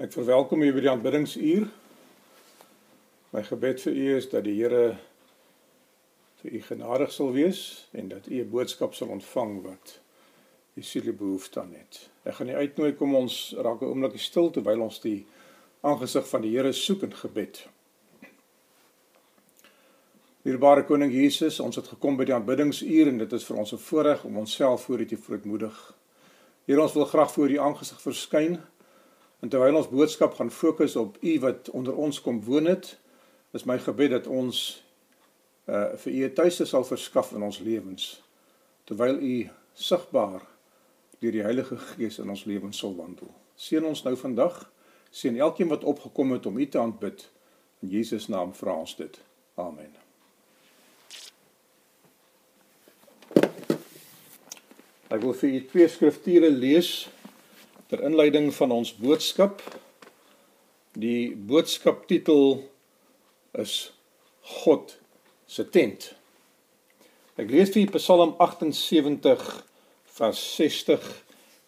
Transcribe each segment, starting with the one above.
Ek verwelkom u by die aanbiddingsuur. My gebed vir u is dat die Here vir u genadig sal wees en dat u 'n boodskap sal ontvang wat u siele behoefte aan het. Ek gaan u uitnooi kom ons raak 'n oombliekie stil terwyl ons die aangesig van die Here soek in gebed. Dierbare koning Jesus, ons het gekom by die aanbiddingsuur en dit is vir ons 'n voorreg om onsself voor u te verootmoedig. Here, ons wil graag voor u aangesig verskyn En terwyl ons boodskap gaan fokus op U wat onder ons kom woon het, is my gebed dat ons uh vir U 'n tuiste sal verskaf in ons lewens terwyl U sigbaar deur die Heilige Gees in ons lewens sal wandel. Seën ons nou vandag, seën elkeen wat opgekom het om U te aanbid. In Jesus naam vra ons dit. Amen. Ek wil vir u twee skrifture lees ter inleiding van ons boodskap. Die boodskaptitel is God se tent. Ek lees vir Psalm 78 vers 60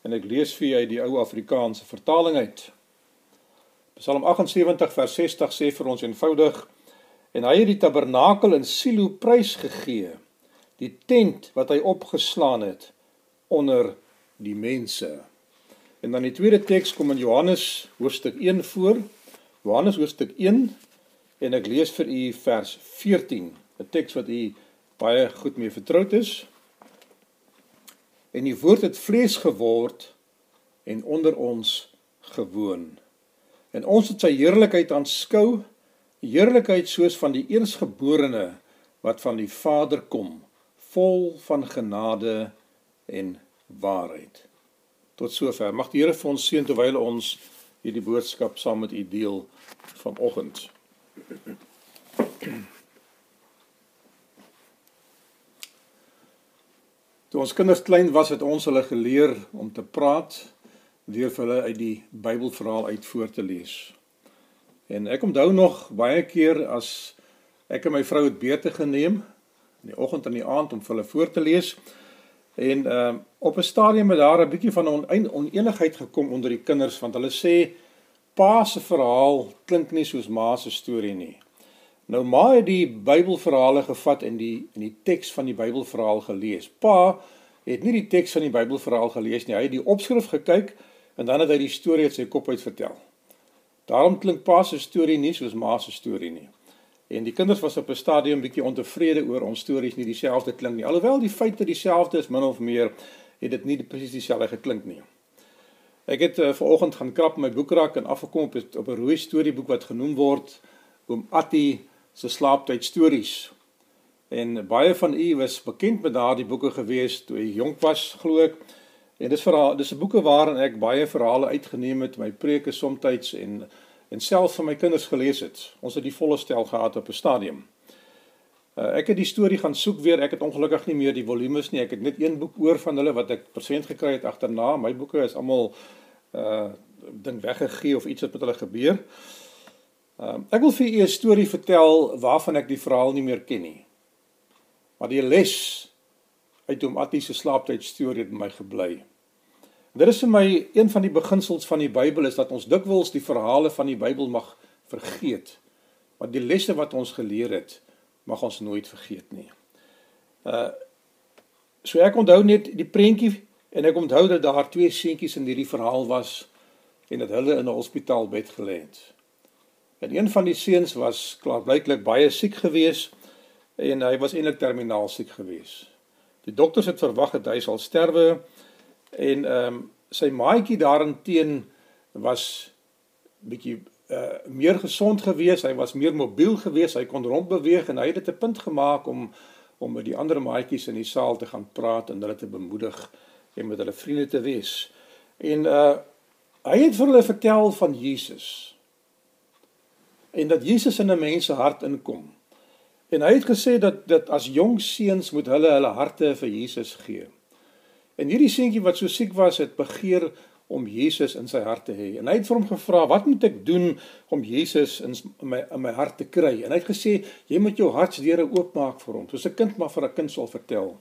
en ek lees vir uit die ou Afrikaanse vertaling uit. Psalm 78 vers 60 sê vir ons eenvoudig en hy het die tabernakel in Silo prys gegee, die tent wat hy opgeslaan het onder die mense. En dan die tweede teks kom in Johannes hoofstuk 1 voor. Johannes hoofstuk 1 en ek lees vir u vers 14, 'n teks wat u baie goed mee vertroud is. En die woord het vlees geword en onder ons gewoon. En ons het sy heerlikheid aanskou, heerlikheid soos van die eersgeborene wat van die Vader kom, vol van genade en waarheid. Tot sover. Mag die Here vir ons seën terwyl ons hierdie boodskap saam met u deel vanoggend. Toe ons kinders klein was, het ons hulle geleer om te praat deur vir hulle uit die Bybelverhaal uit voor te lees. En ek onthou nog baie keer as ek en my vrou het beurte geneem in die oggend en die aand om vir hulle voor te lees. En ehm uh, op 'n stadium het daar 'n bietjie van 'n oneenigheid gekom onder die kinders want hulle sê pa se verhaal klink nie soos ma se storie nie. Nou ma het die Bybelverhale gevat en die in die teks van die Bybelverhaal gelees. Pa het nie die teks van die Bybelverhaal gelees nie. Hy het die opskrif gekyk en dan het hy die storie uit sy kop uit vertel. Daarom klink pa se storie nie soos ma se storie nie. En die kinders was op 'n stadium bietjie ontevrede oor ons stories nie dieselfde klink nie. Alhoewel die feite dieselfde is min of meer, het dit nie presies dieselfde geklink nie. Ek het uh, vanoggend gaan krap my boekrak en afgekom op op 'n rooi storieboek wat genoem word Oom Attie se slaaptyd stories. En baie van u was bekend met daardie boeke gewees toe hy jonk was, glo ek. En dis verhaal, dis 'n boeke waarin ek baie verhale uitgeneem het, my preke soms en en self vir my kinders gelees het. Ons het die volle stel gehad op 'n stadium. Uh, ek het die storie gaan soek weer. Ek het ongelukkig nie meer die volumes nie. Ek het net een boek oor van hulle wat ek persent gekry het agterna. My boeke is almal uh dink weggegee of iets het met hulle gebeur. Uh ek wil vir u 'n storie vertel waarvan ek die verhaal nie meer ken nie. Maar die les uit hom Attie se slaaptyd storie het my gebly. Dit is vir my een van die beginsels van die Bybel is dat ons dikwels die verhale van die Bybel mag vergeet. Maar die lesse wat ons geleer het, mag ons nooit vergeet nie. Uh so ek onthou net die prentjie en ek onthou dat daar twee seentjies in hierdie verhaal was en dat hulle in 'n hospitaalbed gelê het. En een van die seuns was klaarblyklik baie siek gewees en hy was eintlik terminaal siek gewees. Die dokters het verwag dat hy sal sterwe En ehm um, sy maatjie daarenteen was bietjie uh meer gesond geweest, hy was meer mobiel geweest, hy kon rondbeweeg en hy het dit 'n punt gemaak om om met die ander maatjies in die saal te gaan praat en hulle te bemoedig en met hulle vriende te wees. En uh hy het vir hulle vertel van Jesus. En dat Jesus in 'n mens se hart inkom. En hy het gesê dat dat as jong seuns moet hulle hulle harte vir Jesus gee. En hierdie seentjie wat so siek was, het begeer om Jesus in sy hart te hê. En hy het vir hom gevra, "Wat moet ek doen om Jesus in my in my hart te kry?" En hy het gesê, "Jy moet jou hartsdeure oopmaak vir hom." Soos 'n kind maar vir 'n kind sal vertel.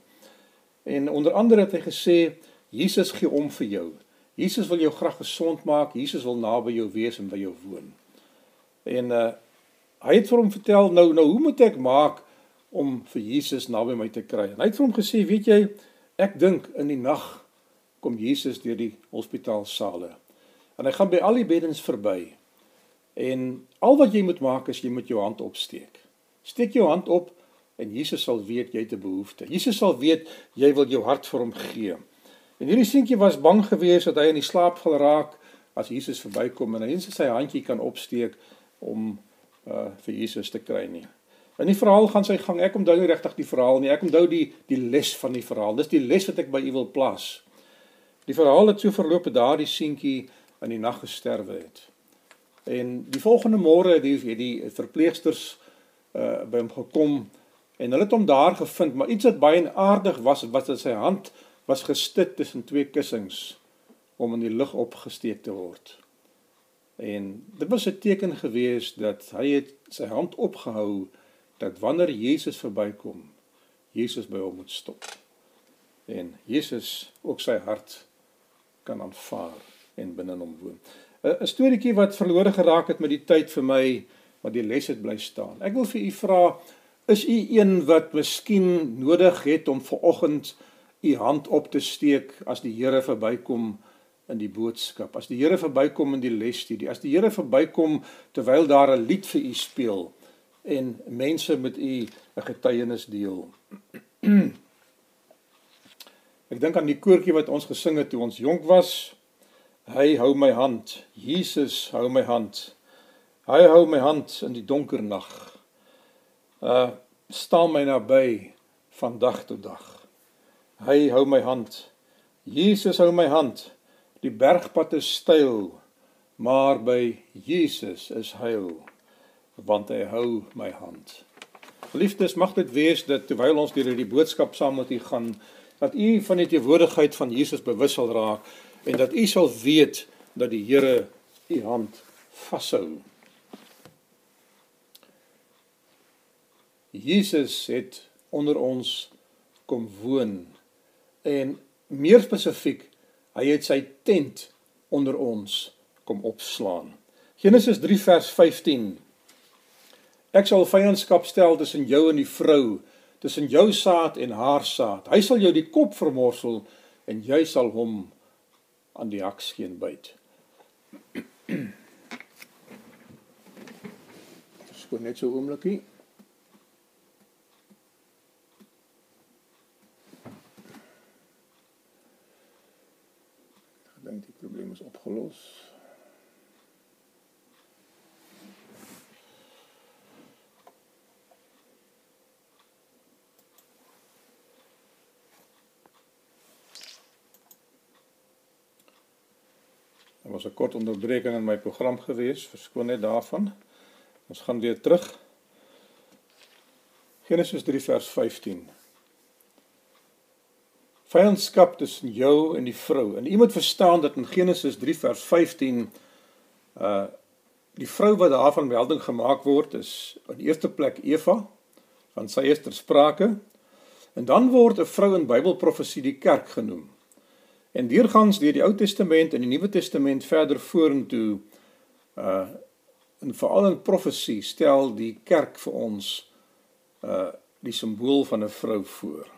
En onder andere het hy gesê, "Jesus gee om vir jou. Jesus wil jou graag gesond maak. Jesus wil naby jou wees en by jou woon. En uh hy het vir hom vertel nou nou hoe moet ek maak om vir Jesus naby my te kry? En hy het vir hom gesê, weet jy, ek dink in die nag kom Jesus deur die hospitaalsale. En hy gaan by al die beddens verby. En al wat jy moet maak is jy moet jou hand opsteek. Steek jou hand op en Jesus sal weet jy het 'n behoefte. Jesus sal weet jy wil jou hart vir hom gee. En hierdie seentjie was bang geweest dat hy in die slaap val raak as Jesus verbykom en hy net sy handjie kan opsteek om uh vir Jesus te kry nie. In die verhaal gaan sy gang. Ek onthou nie regtig die verhaal nie. Ek onthou die die les van die verhaal. Dis die les wat ek by u wil plaas. Die verhaal het so verloop dat daardie seentjie in die nag gesterwe het. En die volgende môre het die die verpleegsters uh by hom gekom en hulle het hom daar gevind, maar iets wat baie aardig was, was dat sy hand was gestit tussen twee kussings om in die lug opgesteek te word. En dit was 'n teken gewees dat hy het sy hand opgehou dat wanneer Jesus verbykom, Jesus by hom moet stop. En Jesus ook sy hart kan aanvaar en binne hom woon. 'n Storieetjie wat verlore geraak het met die tyd vir my, maar die les het bly staan. Ek wil vir u vra, is u een wat miskien nodig het om ver oggend u hand op te steek as die Here verbykom in die boodskap. As die Here verbykom in die lesstudie, as die Here verbykom terwyl daar 'n lied vir u speel en mense met u 'n getuienis deel. Ek dink aan die koortjie wat ons gesing het toe ons jonk was. Hy hou my hand. Jesus hou my hand. Hy hou my hand in die donker nag. Uh staan my naby van dag tot dag. Hy hou my hand. Jesus hou my hand. Die bergpad is steil, maar by Jesus is heil, want hy hou my hand. Liefdes, mag dit wees dat terwyl ons deur hierdie boodskap saam met u gaan, dat u van die teenwoordigheid van Jesus bewus sal raak en dat u sal weet dat die Here u hand vashou. Jesus het onder ons kom woon en meer spesifiek hy het sy tent onder ons kom opslaan. Genesis 3 vers 15 Ek sal vyandskap stel tussen jou en die vrou, tussen jou saad en haar saad. Hy sal jou die kop vermorsel en jy sal hom aan die hakskeen byt. Skoon net so oomblikie. dink die probleem is opgelos. Daar was 'n kort onderbreking in my program gewees, verskoon net daarvan. Ons gaan weer terug. Genesis 3 vers 15 vyandskap tussen jou en die vrou. En jy moet verstaan dat in Genesis 3 vers 15 uh die vrou wat daarvan melding gemaak word is in die eerste plek Eva van sy eerste sprake. En dan word 'n vrou in Bybelprofesie die kerk genoem. En deurgangs deur die Ou Testament en die Nuwe Testament verder vorentoe uh en veral in profesie stel die kerk vir ons uh die simbool van 'n vrou voor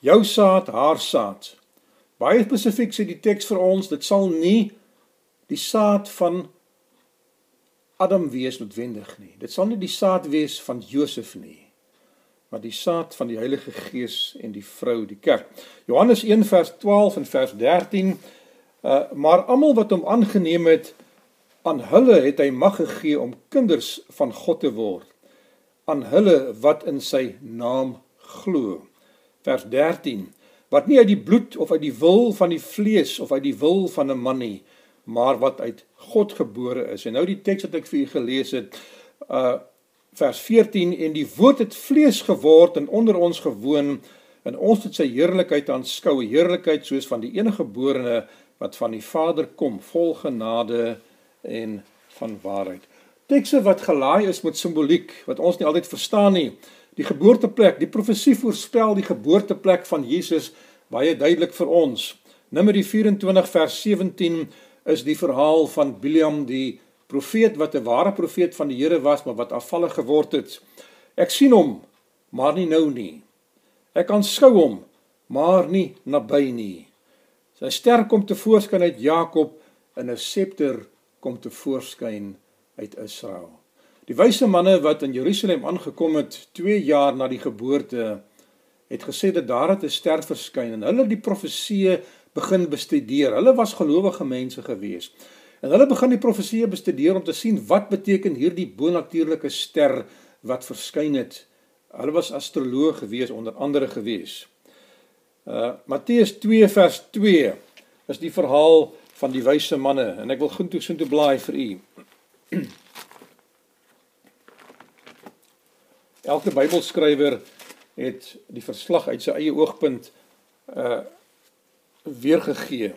jou saad, haar saad. Baie spesifiek sê die teks vir ons, dit sal nie die saad van Adam wees noodwendig nie. Dit sal nie die saad wees van Josef nie, maar die saad van die Heilige Gees en die vrou, die kerk. Johannes 1 vers 12 en vers 13 uh maar almal wat hom aangeneem het aan hulle het hy mag gegee om kinders van God te word. Aan hulle wat in sy naam glo. Vers 13 wat nie uit die bloed of uit die wil van die vlees of uit die wil van 'n man nie maar wat uit God gebore is. En nou die teks wat ek vir u gelees het uh vers 14 en die woord het vlees geword en onder ons gewoon en ons het sy heerlikheid aanskou heerlikheid soos van die enige geborene wat van die Vader kom vol genade en van waarheid tekste wat gelaai is met simboliek wat ons nie altyd verstaan nie die geboorteplek, die profesie voorspel die geboorteplek van Jesus baie duidelik vir ons. Numeri 24 vers 17 is die verhaal van Biliam die profeet wat 'n ware profeet van die Here was, maar wat afvallig geword het. Ek sien hom, maar nie nou nie. Ek kan skou hom, maar nie naby nie. Sy ster kom te voorskyn uit Jakob en 'n scepter kom te voorskyn uit Israel. Die wyse manne wat in Jerusalem aangekom het 2 jaar na die geboorte het gesê dat daar 'n ster verskyn en hulle die profeseë begin bestudeer. Hulle was gelowige mense gewees. En hulle begin die profeseë bestudeer om te sien wat beteken hierdie bonatuurlike ster wat verskyn het. Hulle was astroloog gewees onder andere gewees. Uh Matteus 2 vers 2 is die verhaal van die wyse manne en ek wil goed toe so toe blaai vir u. Elke Bybelskrywer het die verslag uit sy eie oogpunt uh weergegee.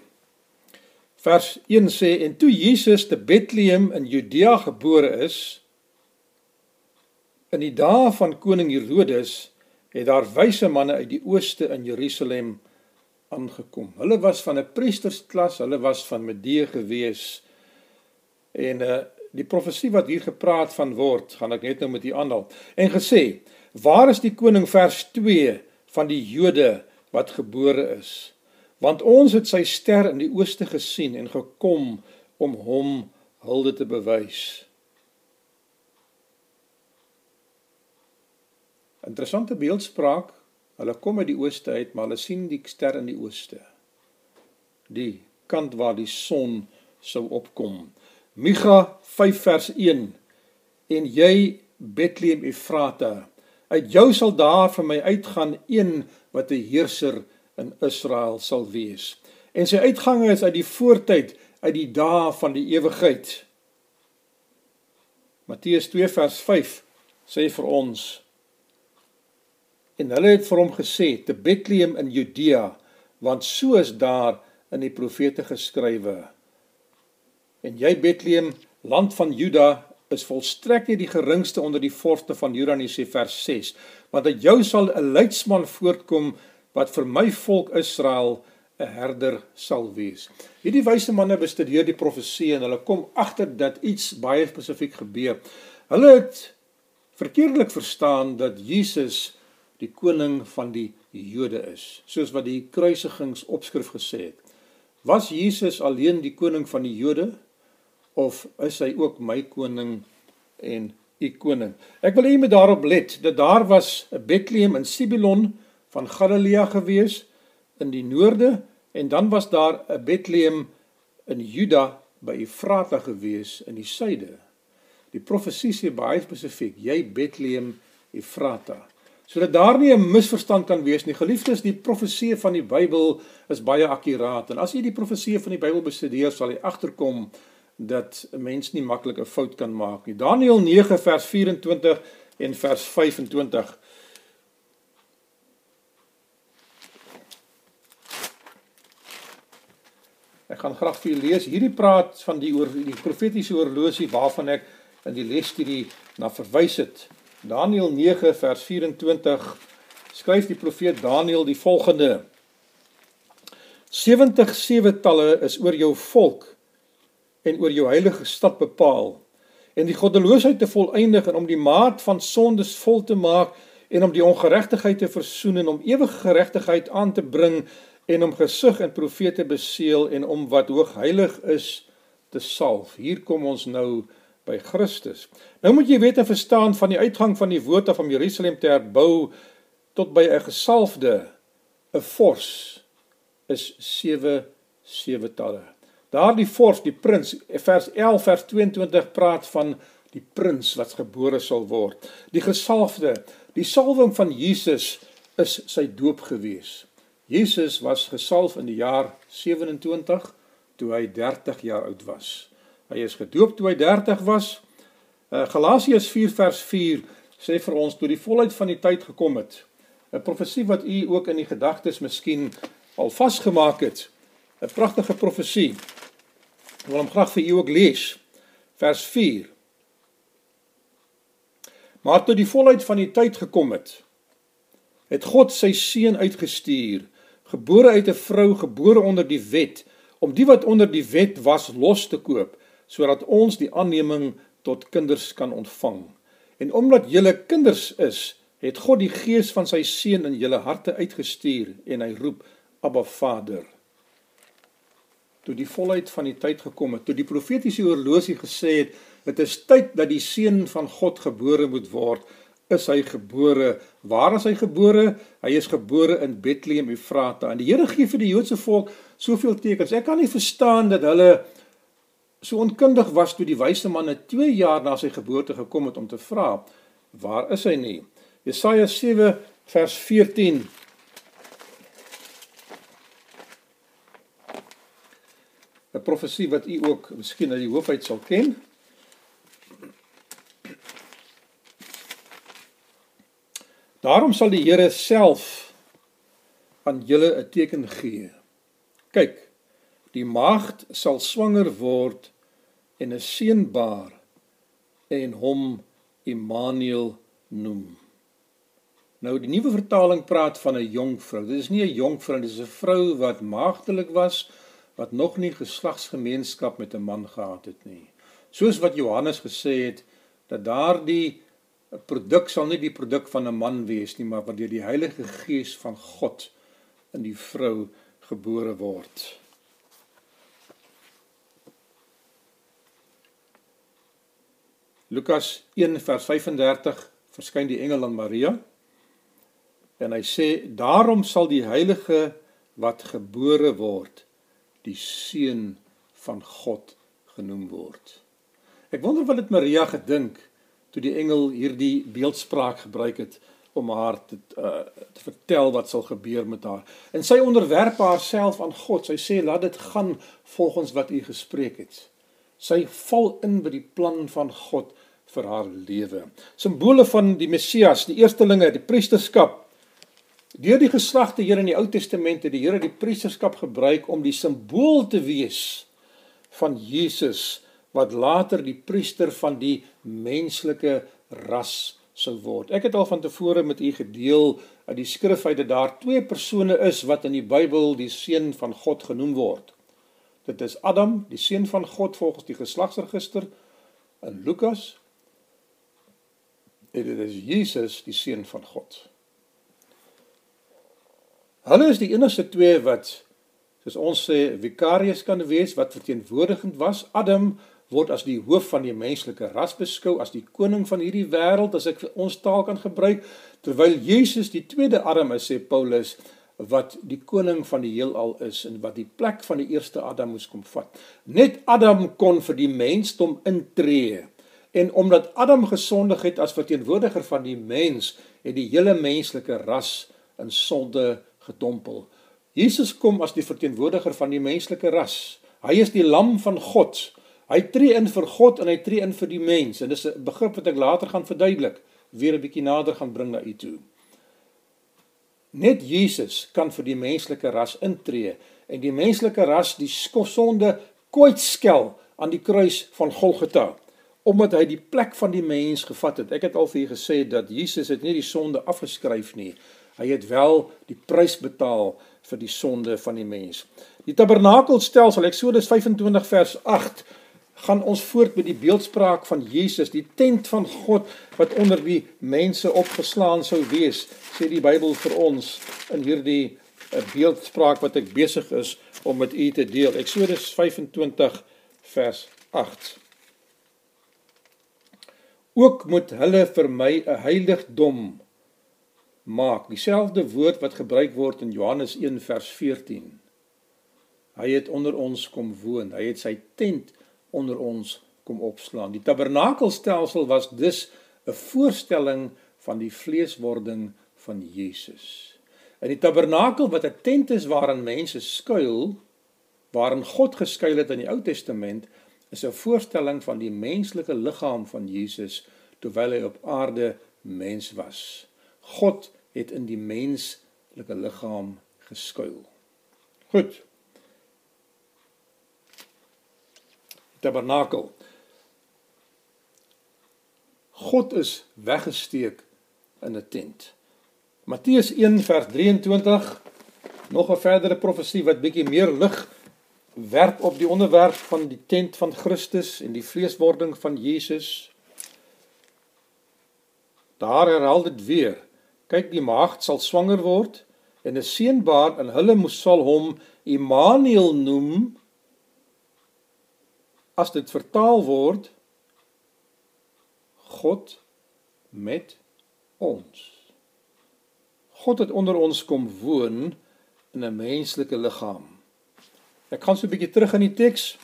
Vers 1 sê en toe Jesus te Bethlehem in Judea gebore is in die dae van koning Herodes het daar wyse manne uit die ooste in Jerusalem aangekom. Hulle was van 'n priestersklas, hulle was van Medee gewees. En uh die profesie wat hier gepraat van word, gaan ek net nou met u aanhaal. En gesê, waar is die koning vers 2 van die Jode wat gebore is? Want ons het sy ster in die ooste gesien en gekom om hom hulde te bewys. Interessante beeldspraak Hulle kom uit die ooste uit, maar hulle sien die ster in die ooste. Die kant waar die son sou opkom. Micha 5 vers 1. En jy Bethlehem Efrata, uit jou sal daar vir my uitgaan een wat 'n heerser in Israel sal wees. En sy uitgange is uit die voortyd, uit die dae van die ewigheid. Matteus 2 vers 5 sê vir ons En hulle het vir hom gesê te Bethlehem in Judea, want so is daar in die profete geskrywe. En jy Bethlehem, land van Juda, is volstrek nie die geringste onder die vorste van Juda nie sê vers 6, want uit jou sal 'n leidsman voortkom wat vir my volk Israel 'n herder sal wees. Hierdie wyse manne bestudeer die profesie en hulle kom agter dat iets baie spesifiek gebeur. Hulle het verkeerdelik verstaan dat Jesus die koning van die Jode is, soos wat die kruisigingsopskrif gesê het. Was Jesus alleen die koning van die Jode of is hy ook my koning en u koning? Ek wil hê jy moet daarop let dat daar was 'n Bethlehem in Sibilon van Galilea gewees in die noorde en dan was daar 'n Bethlehem in Juda by Efrata gewees in die suide. Die profesie sê baie spesifiek, jy Bethlehem Efrata sodat daar nie 'n misverstand kan wees nie. Geliefdes, die profeseë van die Bybel is baie akkuraat en as jy die profeseë van die Bybel bestudeer, sal jy agterkom dat 'n mens nie maklik 'n fout kan maak nie. Daniël 9 vers 24 en vers 25 gaan graag vir julle lees. Hierdie praat van die oor die profetiese oorlosie waarvan ek in die lesstudie na verwys het. Daniël 9 vers 24 skryf die profeet Daniël die volgende 70 sewe talle is oor jou volk en oor jou heilige stad bepaal en die goddeloosheid te volëindig en om die maat van sondes vol te maak en om die ongeregtigheid te versoen en om ewige geregtigheid aan te bring en om gesig en profete beseël en om wat hoog heilig is te salf. Hier kom ons nou by Christus. Nou moet jy weet en verstaan van die uitgang van die woord af om Jerusalem te herbou tot by 'n gesalfde 'n vors is 7 sewe talle. Daardie vors, die prins, vers 11 vers 22 praat van die prins wat gebore sal word. Die gesalfde, die salwing van Jesus is sy doop gewees. Jesus was gesalf in die jaar 27 toe hy 30 jaar oud was. Hy is gedoop toe hy 30 was. Uh, Galasiërs 4 vers 4 sê vir ons toe die volheid van die tyd gekom het. 'n Profesie wat u ook in die gedagtes miskien al vasgemaak het. 'n Pragtige profesie. Ek wil hom graag vir u ook lees. Vers 4. Maar toe die volheid van die tyd gekom het, het God sy seun uitgestuur, gebore uit 'n vrou, gebore onder die wet, om die wat onder die wet was los te koop, sodat ons die aanneming tot kinders kan ontvang. En omdat julle kinders is, het God die gees van sy seun in julle harte uitgestuur en hy roep Abba Vader. Toe die volheid van die tyd gekom het, toe die profetiese oorlosie gesê het, dit is tyd dat die seun van God gebore moet word, is hy gebore. Waar is hy gebore? Hy is gebore in Bethlehem Efrata. En die Here gee vir die Joodse volk soveel tekens. Ek kan nie verstaan dat hulle so onkundig was toe die wyse manne 2 jaar na sy geboorte gekom het om te vra, waar is hy nie? Jesaja 7 vers 14 'n profesie wat u ook miskien uit die hoof uit sal ken. Daarom sal die Here self aan julle 'n teken gee. Kyk, die maagd sal swanger word en 'n seun baar en hom Immanuel noem. Nou die nuwe vertaling praat van 'n jong vrou. Dit is nie 'n jong vrou, dit is 'n vrou wat maagdelik was wat nog nie geslagsgemeenskap met 'n man gehad het nie. Soos wat Johannes gesê het dat daardie 'n produk sal nie die produk van 'n man wees nie, maar wat deur die Heilige Gees van God in die vrou gebore word. Lukas 1 vers 35 verskyn die engel aan Maria en hy sê daarom sal die heilige wat gebore word die seun van God genoem word. Ek wonder wat het Maria gedink toe die engel hierdie beeldspraak gebruik het om haar te uh, te vertel wat sal gebeur met haar. En sy onderwerp haarself aan God. Sy sê laat dit gaan volgens wat u gespreek het. Sy val in by die plan van God vir haar lewe. Simbole van die Messias, die eerstelinge, die priesterskap. Deur die geslagte hier in die Ou Testament het die Here die priesterskap gebruik om die simbool te wees van Jesus wat later die priester van die menslike ras sou word. Ek het al van tevore met u gedeel uit die skrif uit dat daar twee persone is wat in die Bybel die seun van God genoem word. Dit is Adam, die seun van God volgens die geslagsregister in Lukas. En dit is Jesus, die seun van God. Hulle is die enigste twee wat soos ons sê vicarius kan wees wat verteenwoordigend was. Adam word as die hoof van die menslike ras beskou as die koning van hierdie wêreld as ek ons taal kan gebruik terwyl Jesus die tweede Adam is sê Paulus wat die koning van die heelal is en wat die plek van die eerste Adam moes kom vat. Net Adam kon vir die mensdom intree. En omdat Adam gesondig het as verteenwoordiger van die mens, het die hele menslike ras in sonde gedompel. Jesus kom as die verteenwoordiger van die menslike ras. Hy is die lam van God Hy tree in vir God en hy tree in vir die mens en dis 'n begrip wat ek later gaan verduidelik, weer 'n bietjie nader gaan bring na u toe. Net Jesus kan vir die menslike ras intree en die menslike ras die sonde kwytskel aan die kruis van Golgotha omdat hy die plek van die mens gevat het. Ek het al vir u gesê dat Jesus het nie die sonde afgeskryf nie. Hy het wel die prys betaal vir die sonde van die mens. Die tabernakelstelsel Eksodus 25 vers 8 gaan ons voort met die beeldspraak van Jesus, die tent van God wat onder die mense opgeslaan sou wees, sê die Bybel vir ons in hierdie eh, beeldspraak wat ek besig is om met u te deel. Eksodus 25 vers 8. Ook moet hulle vir my 'n heiligdom maak. Dieselfde woord wat gebruik word in Johannes 1 vers 14. Hy het onder ons kom woon. Hy het sy tent onder ons kom opslaan. Die tabernakelstelsel was dus 'n voorstelling van die vleeswording van Jesus. In die tabernakel wat 'n tent is waarin mense skuil, waarin God geskuil het in die Ou Testament, is 'n voorstelling van die menslike liggaam van Jesus terwyl hy op aarde mens was. God het in die menslike liggaam geskuil. Goed. Tabernakel. God is weggesteek in 'n tent. Matteus 1 vers 23 nog 'n verdere profesie wat bietjie meer lig werp op die onderwerp van die tent van Christus en die vleeswording van Jesus. Daar herhaal dit weer. Kyk, die maagd sal swanger word en 'n seun baar en hulle moes sal hom Immanuel noem. As dit vertaal word God met ons. God het onder ons kom woon in 'n menslike liggaam. Ek gaan so 'n bietjie terug in die teks.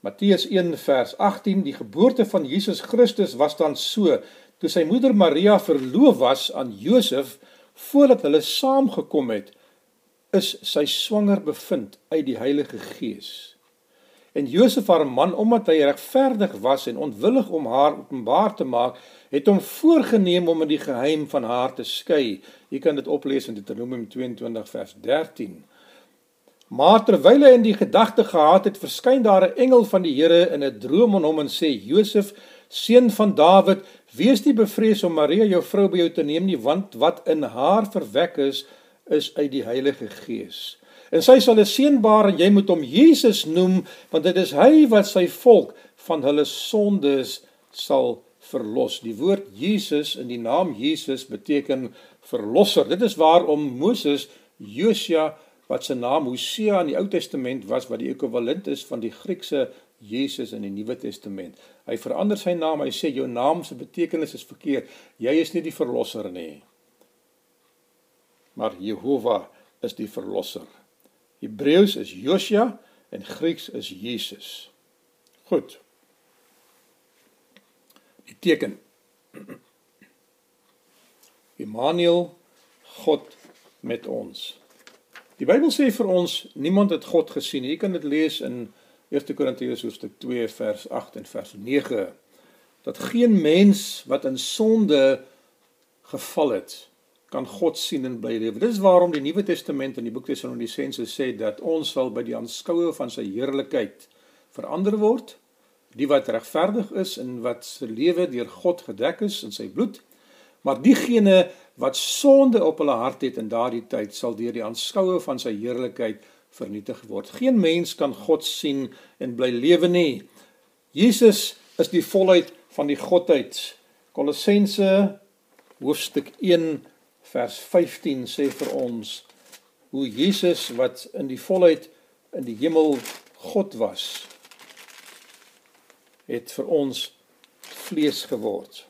Matteus 1 vers 18 die geboorte van Jesus Christus was dan so toe sy moeder Maria verloof was aan Josef voordat hulle saamgekom het is sy swanger bevind uit die Heilige Gees. En Josef haar man omdat hy regverdig was en ontwillig om haar openbaar te maak, het hom voorgenem om in die geheim van haar te skei. Jy kan dit oplees in Deuteronomium 22 vers 13. Maar terwyl hy in die gedagte gehad het, verskyn daar 'n engel van die Here in 'n droom aan hom en sê: "Josef, seun van Dawid, wees nie bevrees om Maria jou vrou by jou te neem nie, want wat in haar verwek is, is uit die Heilige Gees." En sy sal 'n seun baar en jy moet hom Jesus noem, want dit is hy wat sy volk van hulle sondes sal verlos. Die woord Jesus in die naam Jesus beteken verlosser. Dit is waarom Moses Josia wat se naam Hosea in die Ou Testament was wat die ekwivalent is van die Griekse Jesus in die Nuwe Testament. Hy verander sy naam. Hy sê jou naam se betekenis is verkeerd. Jy is nie die verlosser nie. Maar Jehovah is die verlosser. Hebreëus is Josia en Grieks is Jesus. Goed. Die teken. Immanuel God met ons. Die Bybel sê vir ons niemand het God gesien nie. Jy kan dit lees in 1 Korintiërs hoofstuk 2 vers 8 en vers 9 dat geen mens wat in sonde geval het kan God sien en bly lewe. Dis waarom die Nuwe Testament in die boek Tessalonisense sê dat ons sal by die aanskoue van sy heerlikheid verander word. Die wat regverdig is en wat se lewe deur God gedek is in sy bloed. Maar diegene wat sonde op hulle hart het in daardie tyd sal deur die aanskoue van sy heerlikheid vernietig word. Geen mens kan God sien en bly lewe nie. Jesus is die volheid van die godheid. Kolossense hoofstuk 1 vers 15 sê vir ons hoe Jesus wat in die volheid in die hemel God was het vir ons vlees geword.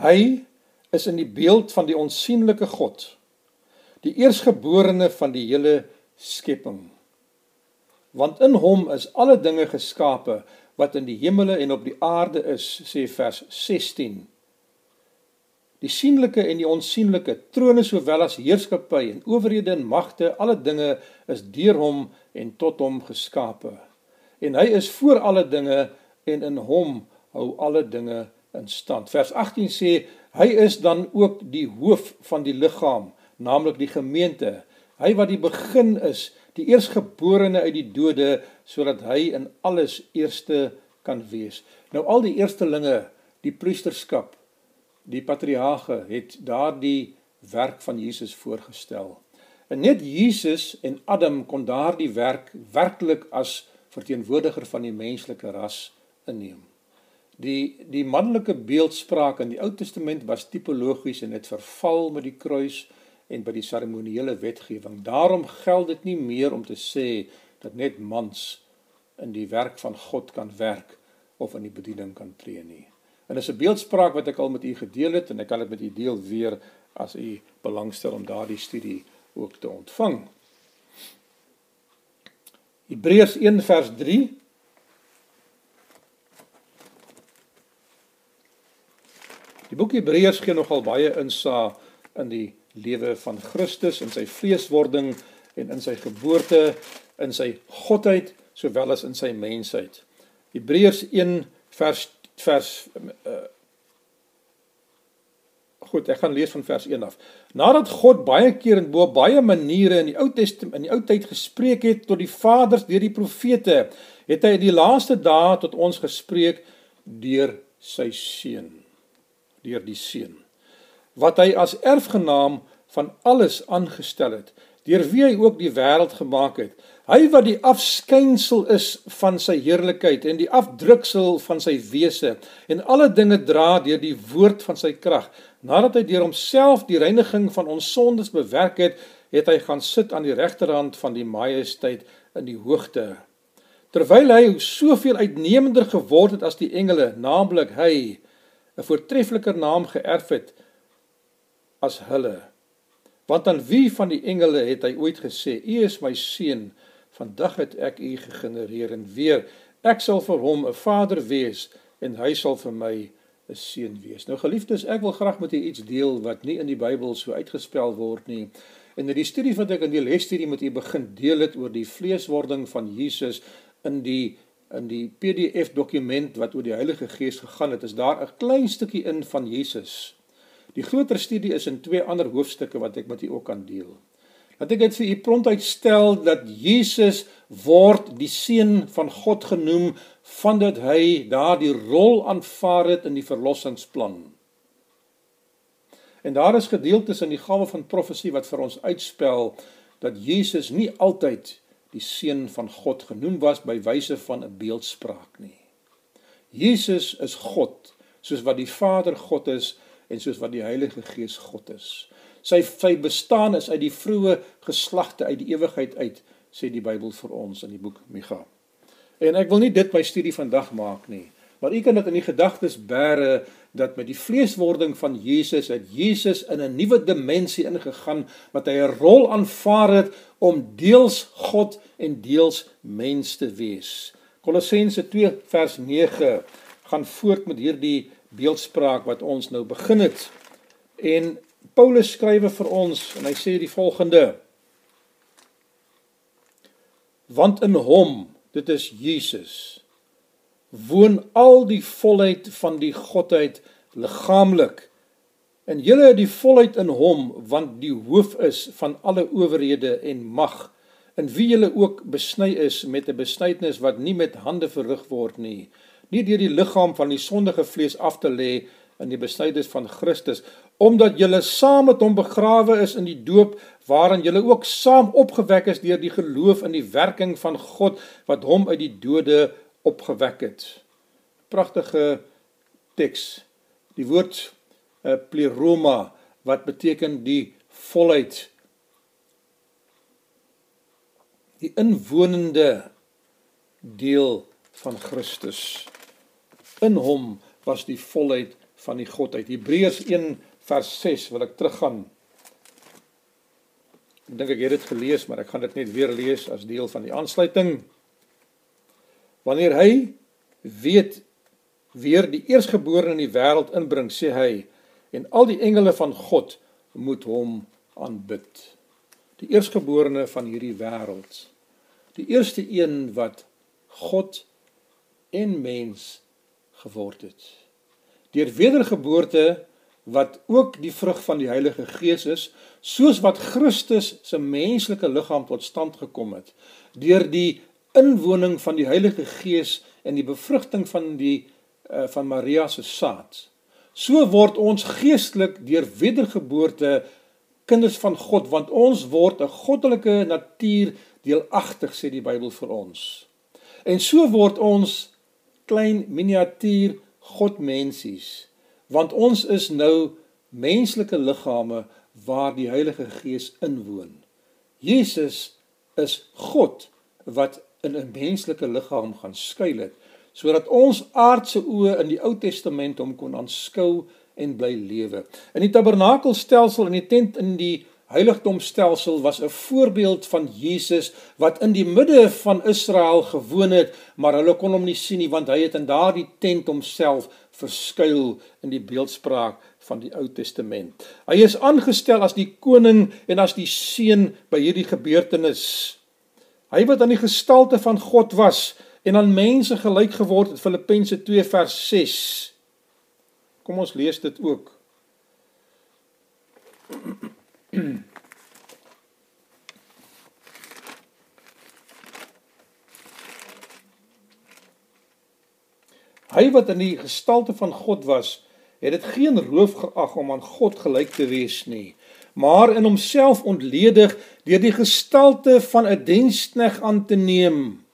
Hy is in die beeld van die onsigbare God, die eersgeborene van die hele skepping. Want in hom is alle dinge geskape wat in die hemele en op die aarde is, sê vers 16. Die sienlike en die onsigbare, trone sowel as heerskappy en owerhede en magte, alle dinge is deur hom en tot hom geskape. En hy is voor alle dinge en in hom hou alle dinge in stand. Vers 18 sê hy is dan ook die hoof van die liggaam, naamlik die gemeente. Hy wat die begin is, die eersgeborene uit die dode sodat hy in alles eerste kan wees. Nou al die eerstelinge, die priesterskap, die patriarge het daardie werk van Jesus voorgestel. En net Jesus en Adam kon daardie werk werklik as verteenwoordiger van die menslike ras inneem. Die die manlike beeldspraak in die Ou Testament was tipologies en het verval met die kruis en by die seremonieele wetgewing. Daarom geld dit nie meer om te sê dat net mans in die werk van God kan werk of in die bediening kan tree nie. En dis 'n beeldspraak wat ek al met u gedeel het en ek kan dit met u deel weer as u belangstel om daardie studie ook te ontvang. Hebreërs 1 vers 3 Die boek Hebreërs gee nogal baie insaag in die lewe van Christus en sy vleeswording en in sy geboorte, in sy godheid sowel as in sy mensheid. Hebreërs 1 vers vers uh, Goed, ek gaan lees van vers 1 af. Nadat God baie keer en bo baie maniere in die Ou Testament in die Ou tyd gespreek het tot die vaders deur die profete, het hy in die laaste dae tot ons gespreek deur sy seun deur die seun. wat hy as erfgenaam van alles aangestel het, deur wie hy ook die wêreld gemaak het. Hy wat die afskynsel is van sy heerlikheid en die afdruksel van sy wese en alle dinge dra deur die woord van sy krag. Nadat hy deur homself die reiniging van ons sondes bewerk het, het hy gaan sit aan die regterhand van die majesteit in die hoogte. Terwyl hy soveel uitnemender geword het as die engele, naamlik hy 'n voortreffeliker naam geërf het as hulle. Want aan wie van die engele het hy ooit gesê: "U is my seun, vandag het ek u gegenereer en weer ek sal vir hom 'n vader wees en hy sal vir my 'n seun wees." Nou geliefdes, ek wil graag met u iets deel wat nie in die Bybel so uitgespel word nie. En in die studie wat ek in die lesstudie met u begin deel het oor die vleeswording van Jesus in die in die PDF dokument wat oor die Heilige Gees gegaan het, is daar 'n klein stukkie in van Jesus Die groter studie is in twee ander hoofstukke wat ek met u ook kan deel. Laat ek dit vir u prompt uitstel dat Jesus word die seun van God genoem vandat hy daardie rol aanvaar het in die verlossingsplan. En daar is gedeeltes in die gawe van profesie wat vir ons uitspel dat Jesus nie altyd die seun van God genoem was by wyse van 'n beeldspraak nie. Jesus is God, soos wat die Vader God is en soos wat die Heilige Gees God is. Sy sy bestaan is uit die vroeë geslagte uit die ewigheid uit, sê die Bybel vir ons in die boek Micha. En ek wil nie dit my studie vandag maak nie, maar u kan dit in die gedagtes bære dat met die vleeswording van Jesus het Jesus in 'n nuwe dimensie ingegaan wat hy 'n rol aanvaar het om deels God en deels mens te wees. Kolossense 2 vers 9 gaan voort met hierdie beeldspraak wat ons nou begin het. En Paulus skrywe vir ons en hy sê die volgende: Want in hom, dit is Jesus, woon al die volheid van die godheid liggaamlik. En julle het die volheid in hom want die hoof is van alle owerhede en mag in wie julle ook besny is met 'n besnydenis wat nie met hande verrig word nie nie deur die liggaam van die sondige vlees af te lê in die besnydenis van Christus omdat julle saam met hom begrawe is in die doop waarin julle ook saam opgewek is deur die geloof in die werking van God wat hom uit die dode opgewek het. Pragtige teks. Die woord uh, pleroma wat beteken die volheid. Die inwonende deel van Christus. In hom was die volheid van die godheid. Hebreërs 1 vers 6 wil ek teruggaan. Ek dink ek het dit gelees, maar ek gaan dit net weer lees as deel van die aansluiting. Wanneer hy weet weer die eersgeborene in die wêreld inbring, sê hy en al die engele van God moet hom aanbid. Die eersgeborene van hierdie wêreld. Die eerste een wat God en mens geword het. Deur wedergeboorte wat ook die vrug van die Heilige Gees is, soos wat Christus se menslike liggaam tot stand gekom het, deur die inwoning van die Heilige Gees en die bevrugting van die uh, van Maria se saad. So word ons geestelik deur wedergeboorte kinders van God, want ons word 'n goddelike natuur deelagtig sê die Bybel vir ons. En so word ons klein miniatuur godmensies want ons is nou menslike liggame waar die Heilige Gees inwoon. Jesus is God wat in 'n menslike liggaam gaan skuil het sodat ons aardse oë in die Ou Testament hom kon aanskou en bly lewe. In die tabernakelstelsel in die tent in die heiligdomstelsel was 'n voorbeeld van Jesus wat in die midde van Israel gewoon het, maar hulle kon hom nie sien nie want hy het in daardie tent homself verskuil in die beeldspraak van die Ou Testament. Hy is aangestel as die koning en as die seun by hierdie gebeurtenis. Hy wat aan die gestalte van God was en aan mense gelyk geword het Filippense 2 vers 6. Kom ons lees dit ook. Hy wat in die gestalte van God was het dit geen roof geag om aan God gelyk te wees nie, maar in homself ontledig deur die gestalte van 'n dienskneg aan te neem.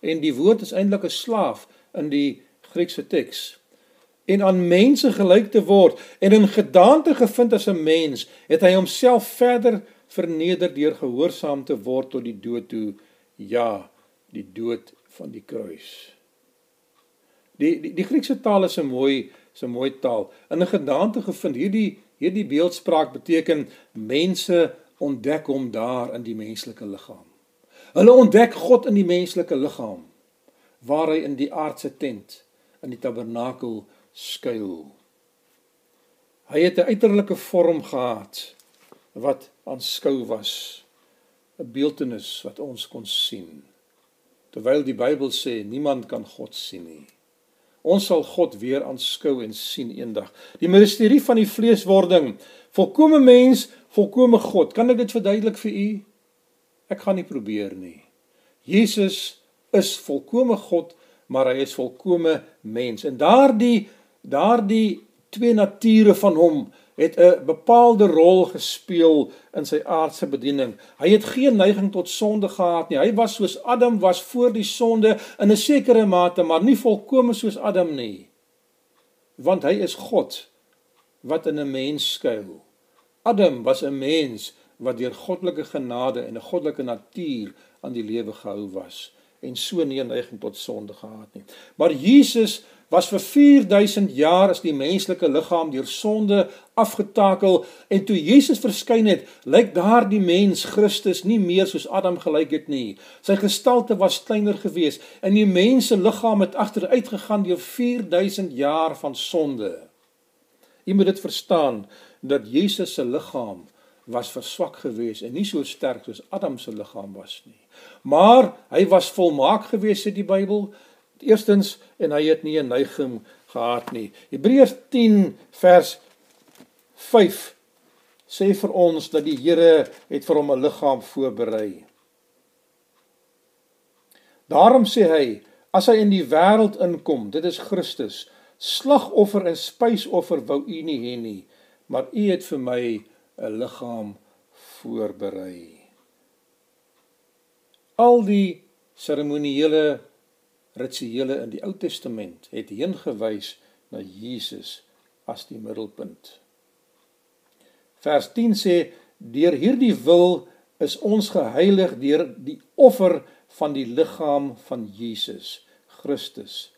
En die woord is eintlik 'n slaaf in die Griekse teks. En aan mense gelyk te word en in gedaante gevind as 'n mens, het hy homself verder verneder deur gehoorsaam te word tot die dood toe, ja, die dood van die kruis. Die die, die Griekse taal is 'n mooi so 'n mooi taal. In 'n gedaante gevind hierdie hierdie beeldspraak beteken mense ontdek hom daar in die menslike liggaam. Hulle ontdek God in die menslike liggaam waar hy in die aardse tent in die tabernakel skuil. Hy het 'n uiterlike vorm gehad wat aanskou was, 'n beeltenis wat ons kon sien. Terwyl die Bybel sê niemand kan God sien nie. Ons sal God weer aanskou en sien eendag. Die misterie van die vleeswording, volkomme mens, volkomme God. Kan ek dit verduidelik vir u? Ek gaan nie probeer nie. Jesus is volkomme God, maar hy is volkomme mens. En daardie daardie twee nature van hom het 'n bepaalde rol gespeel in sy aardse bediening. Hy het geen neiging tot sonde gehad nie. Hy was soos Adam was voor die sonde in 'n sekere mate, maar nie volkome soos Adam nie. Want hy is God wat in 'n mens skuil. Adam was 'n mens wat deur goddelike genade en 'n goddelike natuur aan die lewe gehou was en so nie 'n neiging tot sonde gehad nie. Maar Jesus was vir 4000 jaar as die menslike liggaam deur sonde afgetakel en toe Jesus verskyn het, lyk daardie mens Christus nie meer soos Adam gelyk het nie. Sy gestalte was kleiner geweest en die mens se liggaam het agteruit gegaan deur 4000 jaar van sonde. Jy moet dit verstaan dat Jesus se liggaam was verswak geweest en nie so sterk soos Adam se liggaam was nie. Maar hy was volmaak geweest sê die Bybel Eerstens en hy het nie 'n neiging gehad nie. Hebreërs 10 vers 5 sê vir ons dat die Here het vir hom 'n liggaam voorberei. Daarom sê hy, as hy in die wêreld inkom, dit is Christus, slagoffer en spysoffer wou u nie hê nie, maar u het vir my 'n liggaam voorberei. Al die seremonieele rituele in die Ou Testament het heen gewys na Jesus as die middelpunt. Vers 10 sê deur hierdie wil is ons geheilig deur die offer van die liggaam van Jesus Christus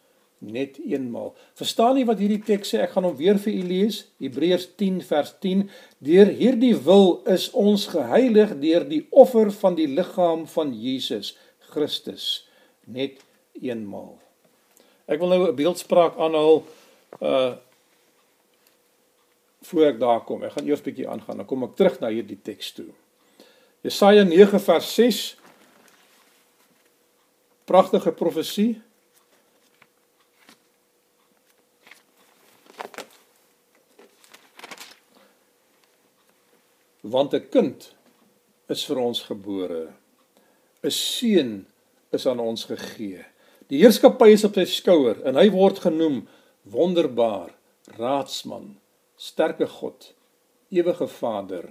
net eenmaal. Verstaan jy wat hierdie teks sê? Ek gaan hom weer vir u lees. Hebreërs 10 vers 10. Deur hierdie wil is ons geheilig deur die offer van die liggaam van Jesus Christus net eenmaal. Ek wil nou 'n beeldspraak aanhaal uh voor ek daar kom. Ek gaan eers bietjie aangaan, dan kom ek terug na hierdie teks toe. Jesaja 9 vers 6 Pragtige profesie. Want 'n kind is vir ons gebore. 'n Seun is aan ons gegee. Die heerskappy is op sy skouer en hy word genoem wonderbaar, raadsman, sterke God, ewige Vader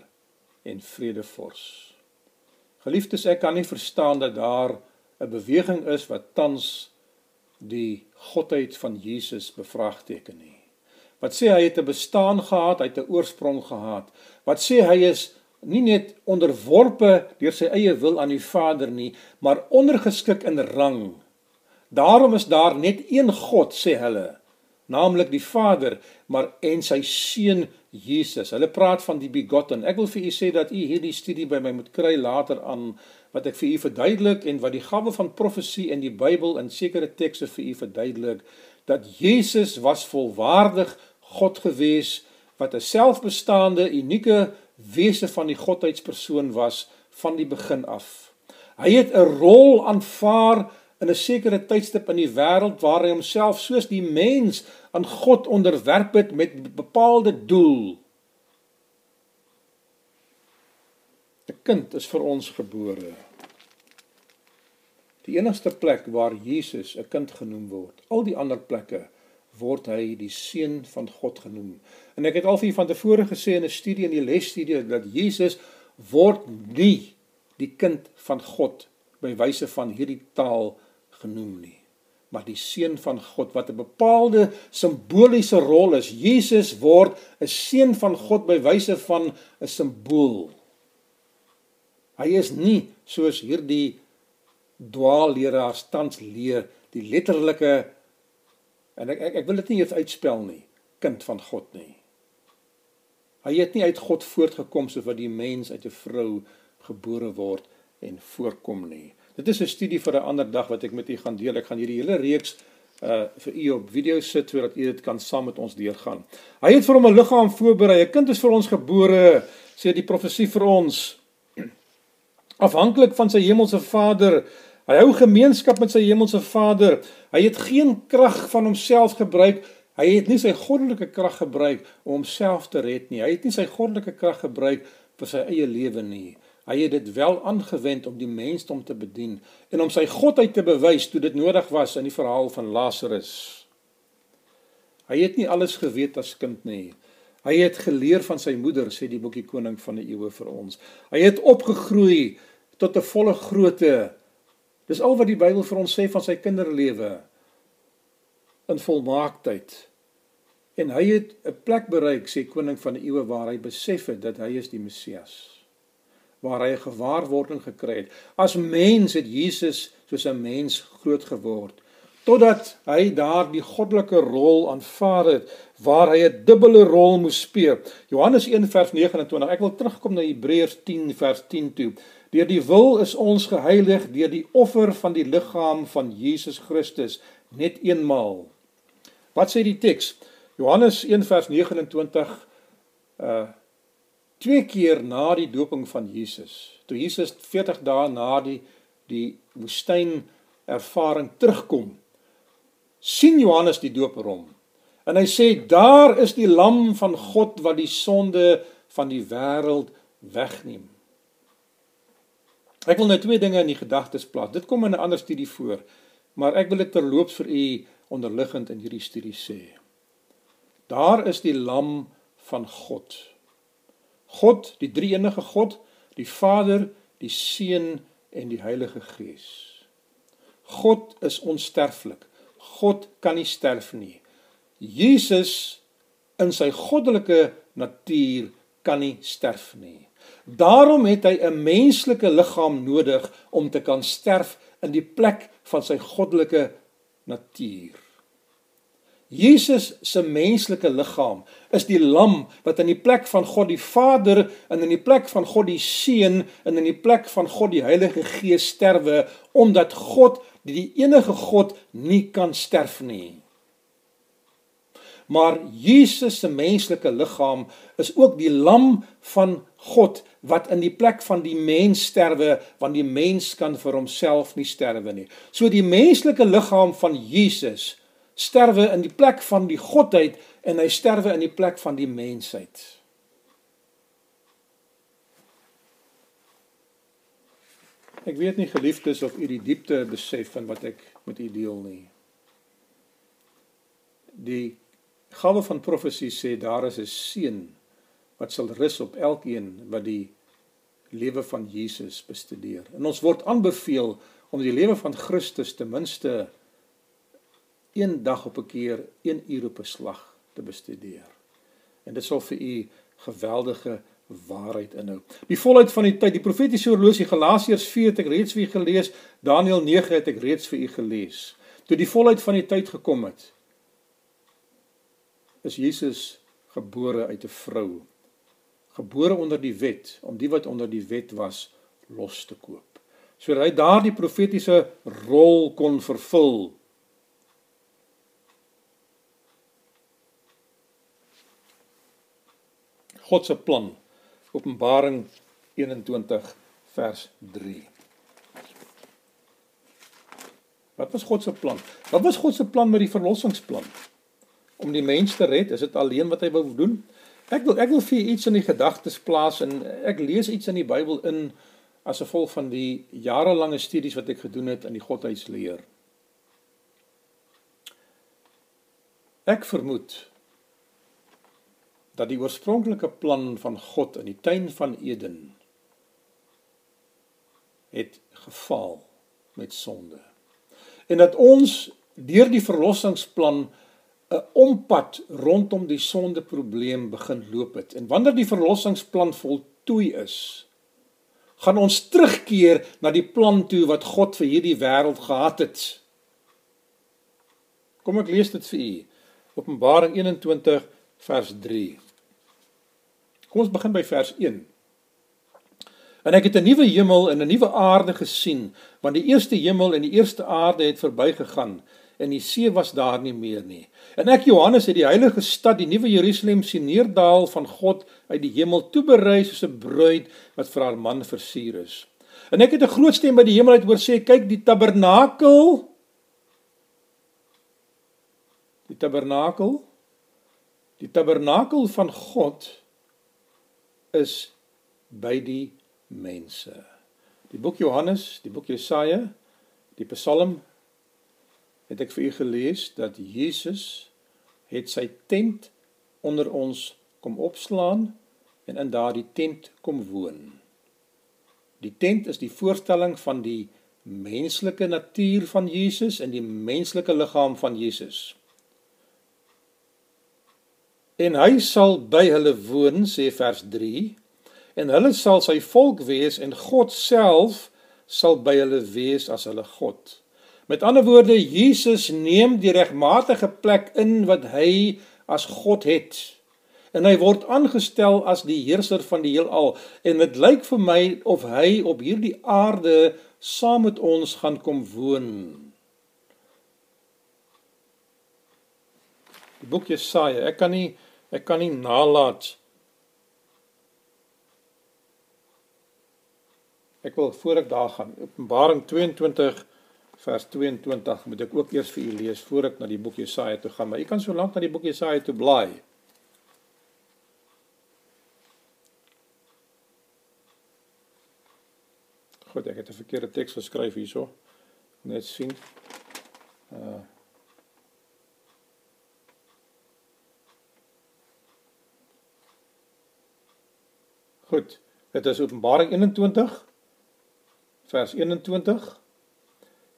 en vredevors. Geliefdes, ek kan nie verstaan dat daar 'n beweging is wat tans die godheid van Jesus bevraagteken nie. Wat sê hy het 'n bestaan gehad, hy het 'n oorsprong gehad. Wat sê hy is nie net onderworpe deur sy eie wil aan die Vader nie, maar ondergeskik in rang Daarom is daar net een God sê hulle, naamlik die Vader, maar en sy seun Jesus. Hulle praat van die begotten. Ek wil vir u sê dat u hierdie studie by my moet kry later aan wat ek vir u verduidelik en wat die gawe van profesie in die Bybel in sekere tekste vir u verduidelik dat Jesus was volwaardig God gewees wat 'n selfbestaande unieke wese van die godheidspersoon was van die begin af. Hy het 'n rol aanvaar in 'n sekere tydstip in die wêreld waar hy homself soos die mens aan God onderwerp het met bepaalde doel. 'n Kind is vir ons gebore. Die enigste plek waar Jesus 'n kind genoem word, al die ander plekke word hy die seun van God genoem. En ek het al vir van tevore gesê in 'n studie in die lesstudie dat Jesus word nie die kind van God by wyse van hierdie taal genoem nie maar die seun van God wat 'n bepaalde simboliese rol is. Jesus word 'n seun van God by wyse van 'n simbool. Hy is nie soos hierdie dwaalleraars tans leer die letterlike en ek ek, ek wil dit nie eers uitspel nie, kind van God nie. Hy het nie uit God voortgekom soos wat die mens uit 'n vrou gebore word en voorkom nie. Dit is 'n studie vir 'n ander dag wat ek met u gaan deel. Ek gaan hierdie hele reeks uh vir u op video sit sodat u dit kan saam met ons deurgaan. Hy het vir hom 'n liggaam voorberei. 'n Kind is vir ons gebore, sê die profesie vir ons. Afhanklik van sy hemelse Vader. Hy hou gemeenskap met sy hemelse Vader. Hy het geen krag van homself gebruik. Hy het nie sy goddelike krag gebruik om homself te red nie. Hy het nie sy goddelike krag gebruik vir sy eie lewe nie. Hy het dit wel aangewend om die mensdom te bedien en om sy godheid te bewys toe dit nodig was in die verhaal van Lazarus. Hy het nie alles geweet as kind nie. Hy het geleer van sy moeder, sê die boekie Koning van die Eeue vir ons. Hy het opgegroei tot 'n volle grootte. Dis al wat die Bybel vir ons sê van sy kinderlewe in volmaaktheid. En hy het 'n plek bereik, sê Koning van die Eeue, waar hy besef het dat hy is die Messias waar hy 'n gewaarwording gekry het. As mens het Jesus soos 'n mens groot geword totdat hy daardie goddelike rol aanvaar het waar hy 'n dubbele rol moes speel. Johannes 1 vers 29. Ek wil terugkom na Hebreërs 10 vers 10 toe. Deur die wil is ons geheilig deur die offer van die liggaam van Jesus Christus net eenmaal. Wat sê die teks? Johannes 1 vers 29 uh twee keer na die doping van Jesus. Toe Jesus 40 dae na die die woestyn ervaring terugkom, sien Johannes die doper hom. En hy sê daar is die lam van God wat die sonde van die wêreld wegneem. Ek wil nou twee dinge in die gedagtes plaas. Dit kom in 'n ander studie voor, maar ek wil dit terloops vir u onderliggend in hierdie studie sê. Daar is die lam van God. God, die drie-enige God, die Vader, die Seun en die Heilige Gees. God is onsterflik. God kan nie sterf nie. Jesus in sy goddelike natuur kan nie sterf nie. Daarom het hy 'n menslike liggaam nodig om te kan sterf in die plek van sy goddelike natuur. Jesus se menslike liggaam is die lam wat in die plek van God die Vader en in die plek van God die Seun en in die plek van God die Heilige Gees sterwe omdat God die enige God nie kan sterf nie. Maar Jesus se menslike liggaam is ook die lam van God wat in die plek van die mens sterwe want die mens kan vir homself nie sterwe nie. So die menslike liggaam van Jesus sterwe in die plek van die godheid en hy sterwe in die plek van die mensheid. Ek weet nie geliefdes of u die diepte besef van wat ek met u deel nie. Die gawe van profesie sê daar is 'n seën wat sal rus op elkeen wat die lewe van Jesus bestudeer. En ons word aanbeveel om die lewe van Christus ten minste een dag op 'n keer, een uur op 'n slag te bestudeer. En dit sal vir u geweldige waarheid inhou. Die volheid van die tyd, die profetiese horlosie Galasiërs 4 het ek reeds vir u gelees, Daniël 9 het ek reeds vir u gelees. Toe die volheid van die tyd gekom het, is Jesus gebore uit 'n vrou. Gebore onder die wet om die wat onder die wet was los te koop. Sodat hy daardie profetiese rol kon vervul God se plan. Openbaring 21 vers 3. Wat was God se plan? Wat was God se plan met die verlossingsplan? Om die mens te red, is dit alleen wat hy wou doen? Ek wil ek wil vir iets in die gedagtes plaas en ek lees iets in die Bybel in as gevolg van die jarelange studies wat ek gedoen het in die godheidsleer. Ek vermoed dat die oorspronklike plan van God in die tuin van Eden het gefaal met sonde. En dat ons deur die verlossingsplan 'n ompad rondom die sondeprobleem begin loop het. En wanneer die verlossingsplan voltooi is, gaan ons terugkeer na die plan toe wat God vir hierdie wêreld gehad het. Kom ek lees dit vir u. Openbaring 21 vers 3. Kom ons begin by vers 1. En ek het 'n nuwe hemel en 'n nuwe aarde gesien, want die eerste hemel en die eerste aarde het verbygegaan en die see was daar nie meer nie. En ek Johannes het die heilige stad, die nuwe Jerusalem sien neerdal van God uit die hemel toeberei soos 'n bruid wat vir haar man versier is. En ek het 'n groot stem by die hemel uit hoor sê, kyk die tabernakel die tabernakel die tabernakel van God is by die mense. Die boek Johannes, die boek Jesaja, die Psalm het ek vir u gelees dat Jesus het sy tent onder ons kom opslaan en in daardie tent kom woon. Die tent is die voorstelling van die menslike natuur van Jesus en die menslike liggaam van Jesus. En hy sal by hulle woon sê vers 3 en hulle sal sy volk wees en God self sal by hulle wees as hulle God. Met ander woorde, Jesus neem die regmatige plek in wat hy as God het. En hy word aangestel as die heerser van die heelal en dit lyk vir my of hy op hierdie aarde saam met ons gaan kom woon. Die boek Jesaja, ek kan nie ek kan nie nalat Ek wil voor ek daar gaan Openbaring 22 vers 22 moet ek ook eers vir u lees voor ek na die boek Jesaja toe gaan, maar u kan so lank na die boek Jesaja toe blaai. Goed, ek het 'n verkeerde teks geskryf hierso. Net sien. Uh Goed, dit is Openbaring 21 vers 21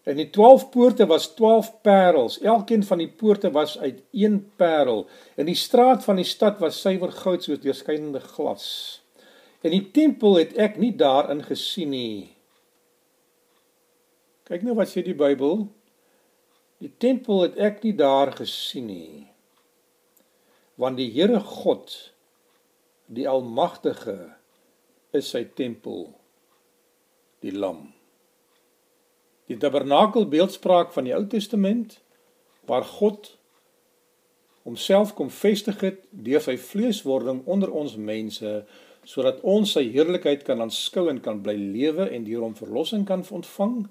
En die 12 poorte was 12 parels. Elkeen van die poorte was uit een parel. En die straat van die stad was suiwer goud soos deurskynende glas. En die tempel het ek nie daarin gesien nie. Kyk nou wat sê die Bybel. Die tempel het ek nie daar gesien nie. Want die Here God, die Almagtige, is sy tempel, die lam. Die tabernakel beeldspraak van die Ou Testament waar God homself kom vestig het deur sy vleeswording onder ons mense sodat ons sy heerlikheid kan aanskou en kan bly lewe en deur hom verlossing kan ontvang.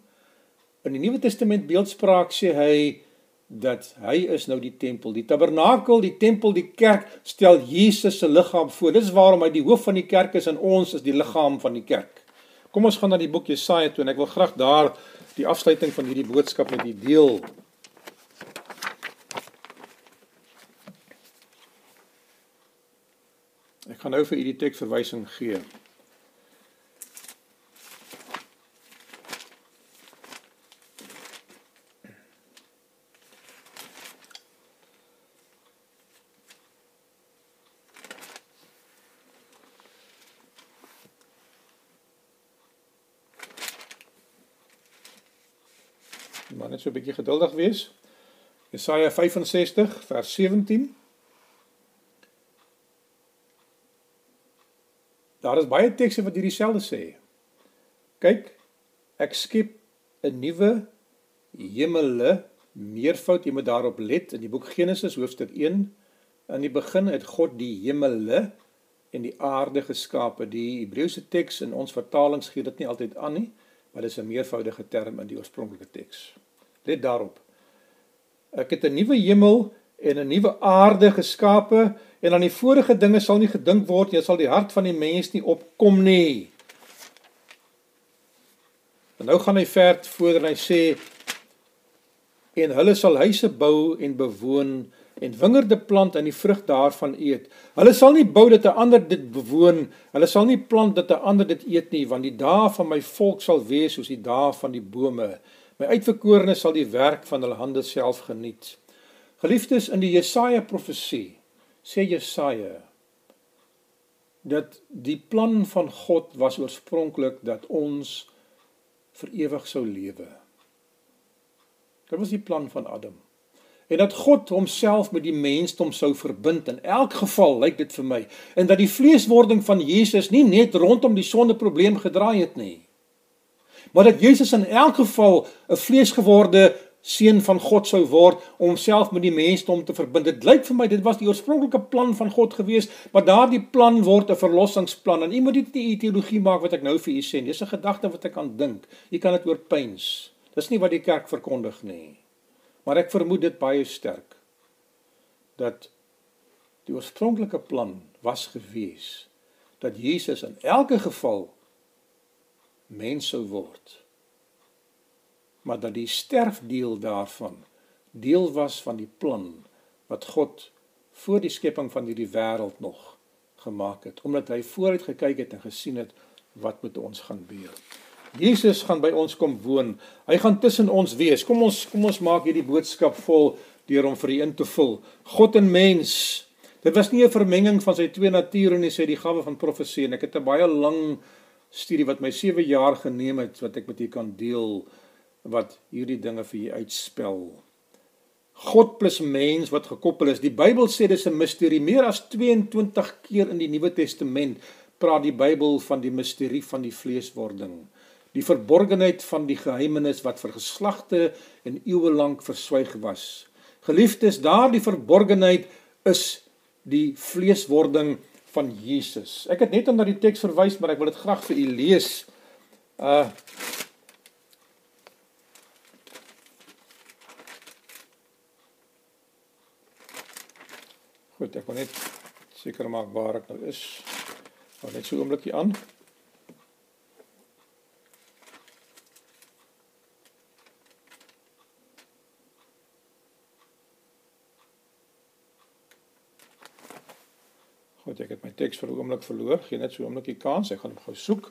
In die Nuwe Testament beeldspraak sê hy dat hy is nou die tempel. Die tabernakel, die tempel, die kerk stel Jesus se liggaam voor. Dis waarom hy die hoof van die kerk is en ons is die liggaam van die kerk. Kom ons gaan na die boek Jesaja toe en ek wil graag daar die afsluiting van hierdie boodskap met die deel. Ek gaan nou vir u die teksverwysing gee. 'n bietjie geduldig wees. Jesaja 65 vers 17. Daar is baie tekste wat hierdie selfde sê. Kyk, ek skep 'n nuwe hemele, meervoud, jy moet daarop let in die boek Genesis hoofstuk 1. In die begin het God die hemele en die aarde geskape. Die Hebreëse teks in ons vertalings gee dit nie altyd aan nie, maar dit is 'n meervoudige term in die oorspronklike teks. Let daarop. Ek het 'n nuwe hemel en 'n nuwe aarde geskape en aan die vorige dinge sal nie gedink word nie, sal die hart van die mens nie opkom nie. En nou gaan hy verder voor en hy sê en hulle sal huise bou en bewoon en wingerde plant en die vrug daarvan eet. Hulle sal nie bou dat 'n ander dit bewoon. Hulle sal nie plant dat 'n ander dit eet nie, want die dae van my volk sal wees soos die dae van die bome. My uitverkorenes sal die werk van hulle hande self geniet. Geliefdes in die Jesaja profesie sê Jesaja dat die plan van God was oorspronklik dat ons vir ewig sou lewe. Dit was die plan van Adam en dat God homself met die mensdom sou verbind in elk geval lyk dit vir my en dat die vleeswording van Jesus nie net rondom die sondeprobleem gedraai het nie maar dat Jesus in elk geval 'n vleesgeworde seun van God sou word om homself met die mensdom te verbind. Dit lyk vir my dit was die oorspronklike plan van God gewees, maar daardie plan word 'n verlossingsplan. En u moet dit nie teologie maak wat ek nou vir u sê nie. Dis 'n gedagte wat ek kan dink. U kan dit oorpyns. Dis nie wat die kerk verkondig nie. Maar ek vermoed dit baie sterk dat die oorspronklike plan was gewees dat Jesus in elke geval mens sou word. Maar dat die sterfdeel daarvan deel was van die plan wat God voor die skepping van hierdie wêreld nog gemaak het, omdat hy vooruit gekyk het en gesien het wat met ons gaan gebeur. Jesus gaan by ons kom woon. Hy gaan tussen ons wees. Kom ons kom ons maak hierdie boodskap vol deur hom vir u in te vul. God en mens. Dit was nie 'n vermenging van sy twee nature nie, sê die gawe van profesie en ek het 'n baie lang studie wat my 7 jaar geneem het wat ek met u kan deel wat hierdie dinge vir u uitspel. God plus mens wat gekoppel is. Die Bybel sê dis 'n misterie. Meer as 22 keer in die Nuwe Testament praat die Bybel van die misterie van die vleeswording die verborgenheid van die geheimenis wat vir geslagte en eeue lank verswyg was. Geliefdes, daardie verborgenheid is die vleeswording van Jesus. Ek het net aan daardie teks verwys, maar ek wil dit graag vir u lees. Uh Goed, ek wil net seker maak waar ek nou is. Hou net so 'n oombliekie aan. My teks vir 'n oomblik verloor. Geen net so 'n oomblikie kans. Ek gaan hom gou soek.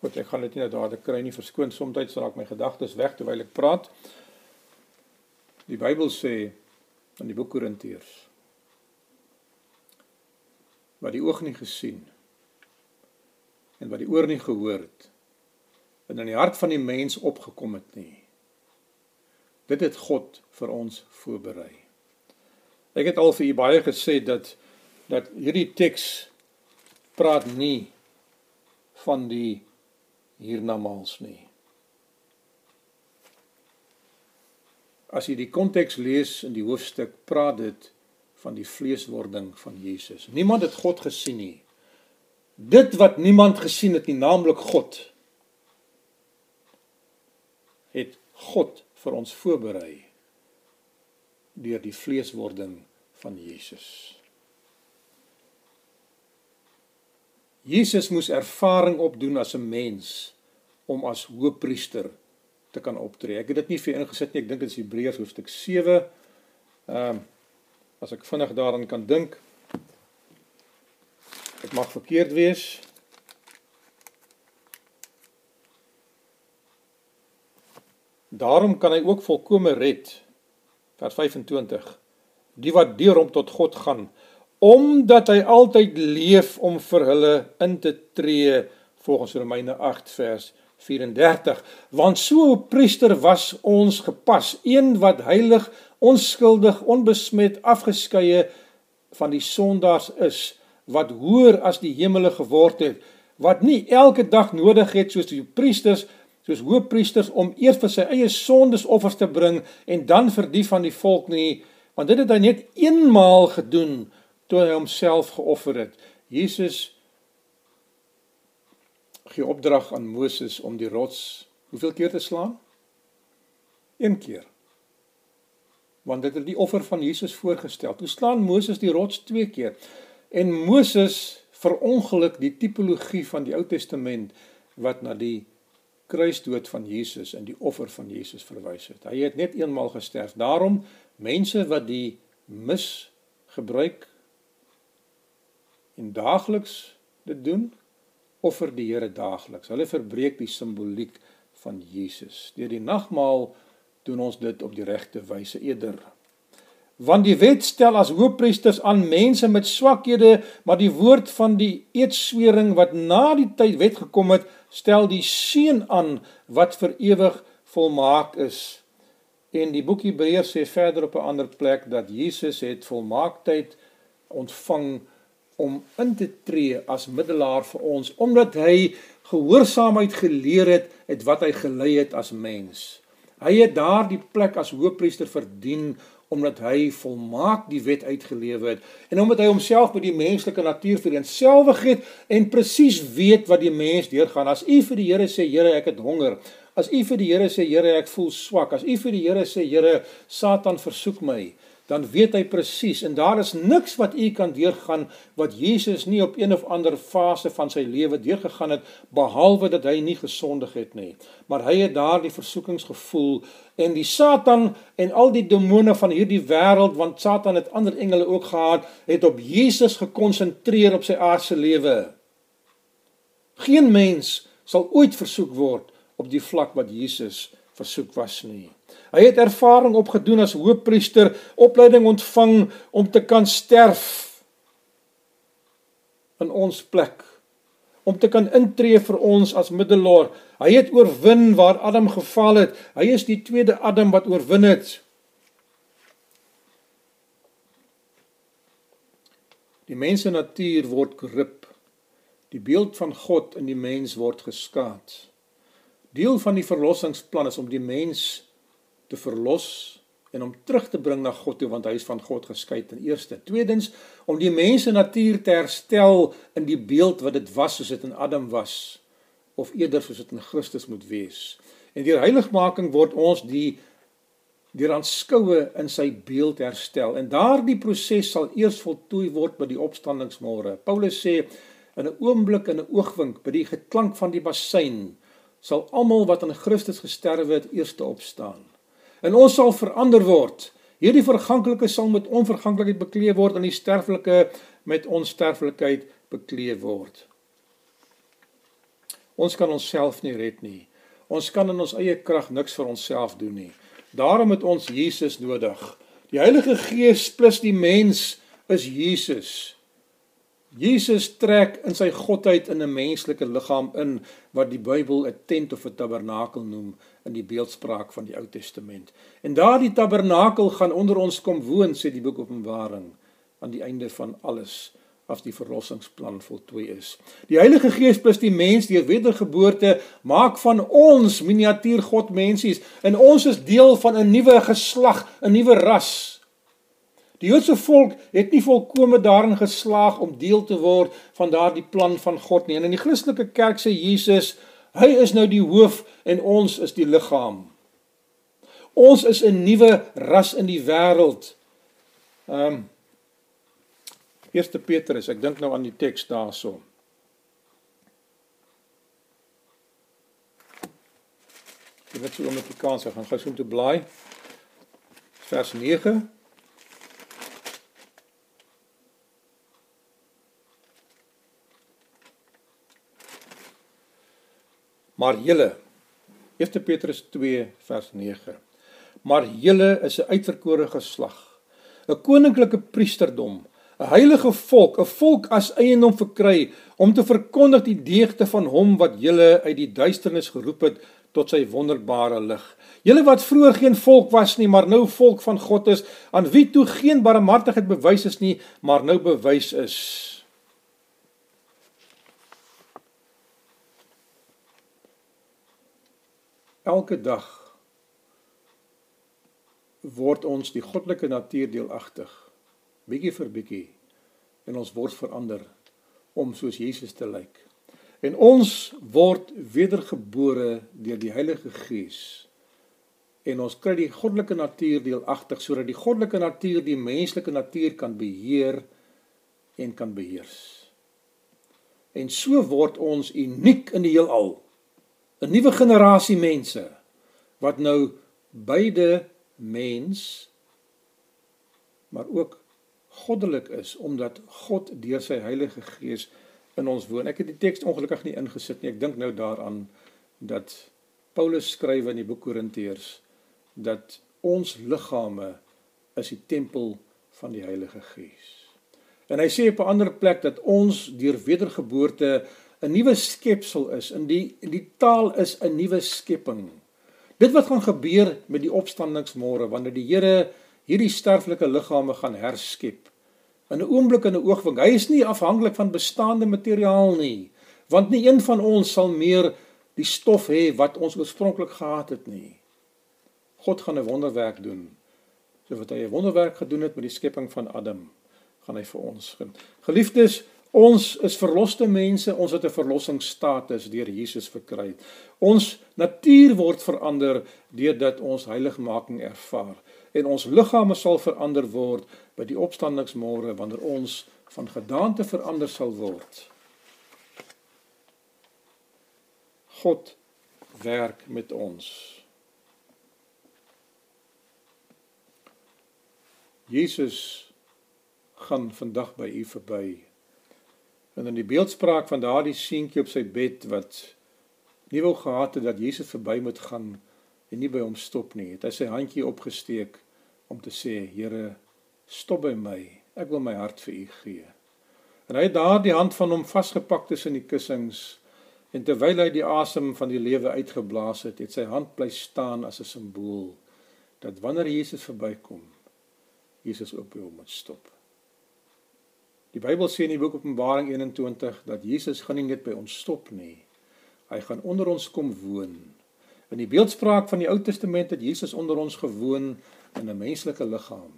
Goed, ek gaan dit nie nou daar kry nie. Verskoon, soms raak my gedagtes weg terwyl ek praat. Die Bybel sê in die boek Korintiërs wat die oog nie gesien en wat die oor nie gehoor het en in die hart van die mens opgekom het nie. Dit het God vir ons voorberei. Ek het al vir u baie gesê dat dat hierdie teks praat nie van die hiernamaals nie. As jy die konteks lees in die hoofstuk, praat dit van die vleeswording van Jesus. Niemand het God gesien nie. Dit wat niemand gesien het nie, naamlik God, het God vir ons voorberei deur die vleeswording van Jesus. Jesus moes ervaring opdoen as 'n mens om as hoëpriester te kan optree. Ek het dit nie vir ingesit nie. Ek dink dit is Hebreërs hoofstuk 7. Ehm uh, as ek vinnig daaraan kan dink. Dit mag verkeerd wees. Daarom kan hy ook volkome red. Vers 25. Die wat deur hom tot God gaan, omdat hy altyd leef om vir hulle in te tree volgens Romeine 8 vers 34. Want so 'n priester was ons gepas, een wat heilig, onskuldig, onbesmet, afgeskeie van die sondaars is, wat hoër as die hemele geword het, wat nie elke dag nodig het soos die priesters soos hoëpriesters om eers vir sy eie sondes offers te bring en dan vir die van die volk nie, want dit het hy net eenmaal gedoen toe hy homself geoffer het. Jesus gee opdrag aan Moses om die rots hoeveel keer te slaan? Een keer. Want dit het die offer van Jesus voorgestel. Toe slaan Moses die rots twee keer. En Moses verongeluk die tipologie van die Ou Testament wat na die kruisdood van Jesus en die offer van Jesus verwys het. Hy het net eenmaal gesterf. Daarom mense wat die mis gebruik en daagliks dit doen, offer die Here daagliks. Hulle verbreek die simboliek van Jesus. Deur die nagmaal doen ons dit op die regte wyse eerder. Want die wet stel as hoofpriesters aan mense met swakhede, maar die woord van die eedswering wat na die tyd wet gekom het, stel die seun aan wat vir ewig volmaak is. En die boek Hebreërs sê verder op 'n ander plek dat Jesus het volmaaktheid ontvang om in te tree as middelaar vir ons omdat hy gehoorsaamheid geleer het het wat hy gelei het as mens. Hy het daardie plek as hoofpriester verdien omdat hy volmaak die wet uitgelewe het en omdat hy homself met die menslike natuur vereensgewig het en presies weet wat die mens deurgaan. As u vir die Here sê, Here, ek het honger. As u vir die Here sê, Here, ek voel swak. As u vir die Here sê, Here, Satan versoek my dan weet hy presies en daar is niks wat u kan deurgaan wat Jesus nie op een of ander fase van sy lewe deurgegaan het behalwe dat hy nie gesondig het nie. Maar hy het daardie versoekings gevoel en die Satan en al die demone van hierdie wêreld want Satan het ander engele ook gehad het op Jesus gekonsentreer op sy aardse lewe. Geen mens sal ooit versoek word op die vlak wat Jesus versoek was nie Hy het ervaring opgedoen as hoofpriester, opleiding ontvang om te kan sterf in ons plek, om te kan intree vir ons as middelaar. Hy het oorwin waar Adam geval het. Hy is die tweede Adam wat oorwin het. Die mens se natuur word korrup. Die beeld van God in die mens word geskaad. Deel van die verlossingsplan is om die mens te verlos en om terug te bring na God toe want hy is van God geskei ten eerste. Tweedens om die mense natuur te herstel in die beeld wat dit was soos dit in Adam was of eerder soos dit in Christus moet wees. En deur heiligmaking word ons die deur aanskoue in sy beeld herstel. En daardie proses sal eers voltooi word by die opstandingsmôre. Paulus sê in 'n oomblik en 'n oogwink by die geklank van die bassein sal almal wat aan Christus gesterwe het eers opstaan en ons sal verander word. Hierdie verganklike sal met onverganklikheid bekleed word en die sterflike met onsterflikheid bekleed word. Ons kan onsself nie red nie. Ons kan in ons eie krag niks vir onsself doen nie. Daarom het ons Jesus nodig. Die Heilige Gees plus die mens is Jesus. Jesus trek in sy godheid in 'n menslike liggaam in wat die Bybel 'n tent of 'n tabernakel noem in die beeldspraak van die Ou Testament. En daardie tabernakel gaan onder ons kom woon, sê die boek Openbaring, aan die einde van alles as die verlossingsplan voltooi is. Die Heilige Gees plus die mens deur wedergeboorte maak van ons miniatuur God mensies en ons is deel van 'n nuwe geslag, 'n nuwe ras. Die Joodse volk het nie volkome daarin geslaag om deel te word van daardie plan van God nie. En in die Christelike kerk sê Jesus, hy is nou die hoof en ons is die liggaam. Ons is 'n nuwe ras in die wêreld. Ehm um, Eerste Petrus, ek dink nou aan die teks daarso. Ek het so 'n bietjie kans, ek gaan gou so om te blaai. Vers 9 Maar julle 1 Petrus 2 vers 9. Maar julle is 'n uitverkore geslag, 'n koninklike priesterdom, 'n heilige volk, 'n volk as eiendom verkry om te verkondig die deugde van hom wat julle uit die duisternis geroep het tot sy wonderbare lig. Julle wat vroeër geen volk was nie, maar nou volk van God is, aan wie toe geen barmhartigheid bewys is nie, maar nou bewys is. Elke dag word ons die goddelike natuur deelagtig, bietjie vir bietjie, en ons word verander om soos Jesus te lyk. En ons word wedergebore deur die Heilige Gees. En ons kry die goddelike natuur deelagtig sodat die goddelike natuur die menslike natuur kan beheer en kan beheers. En so word ons uniek in die heelal. 'n Nuwe generasie mense wat nou beide mens maar ook goddelik is omdat God deur sy Heilige Gees in ons woon. Ek het die teks ongelukkig nie ingesit nie. Ek dink nou daaraan dat Paulus skryf in die boek Korintiërs dat ons liggame is die tempel van die Heilige Gees. En hy sê op 'n ander plek dat ons deur wedergeboorte 'n nuwe skepsel is. In die in die taal is 'n nuwe skepping. Dit wat gaan gebeur met die opstandingsmôre wanneer die Here hierdie sterflike liggame gaan herskep. In 'n oomblik en 'n oogwink. Hy is nie afhanklik van bestaande materiaal nie, want nie een van ons sal meer die stof hê wat ons oorspronklik gehad het nie. God gaan 'n wonderwerk doen. So wat hy 'n wonderwerk gedoen het met die skepping van Adam, gaan hy vir ons doen. Geliefdes, ons is verloste mense, ons het 'n verlossingsstatus deur Jesus verkry. Ons natuur word verander deurdat ons heiligmaking ervaar en ons liggame sal verander word by die opstandingsmôre wanneer ons van gedaante verander sal word. God werk met ons. Jesus gaan vandag by u verby. En in die beeldspraak van daardie seentjie op sy bed wat nie wou gehad het dat Jesus verby moet gaan en nie by hom stop nie, het hy sy handjie opgesteek om te sê, Here, stop by my. Ek wil my hart vir U gee. En hy het daardie hand van hom vasgepak tussen die kussings en terwyl hy die asem van die lewe uitgeblaas het, het sy hand bly staan as 'n simbool dat wanneer Jesus verbykom, Jesus ook by hom moet stop. Die Bybel sê in die boek Openbaring 21 dat Jesus gaan nie net by ons stop nie. Hy gaan onder ons kom woon. In die beeldspraak van die Ou Testament het Jesus onder ons gewoon in 'n menslike liggaam.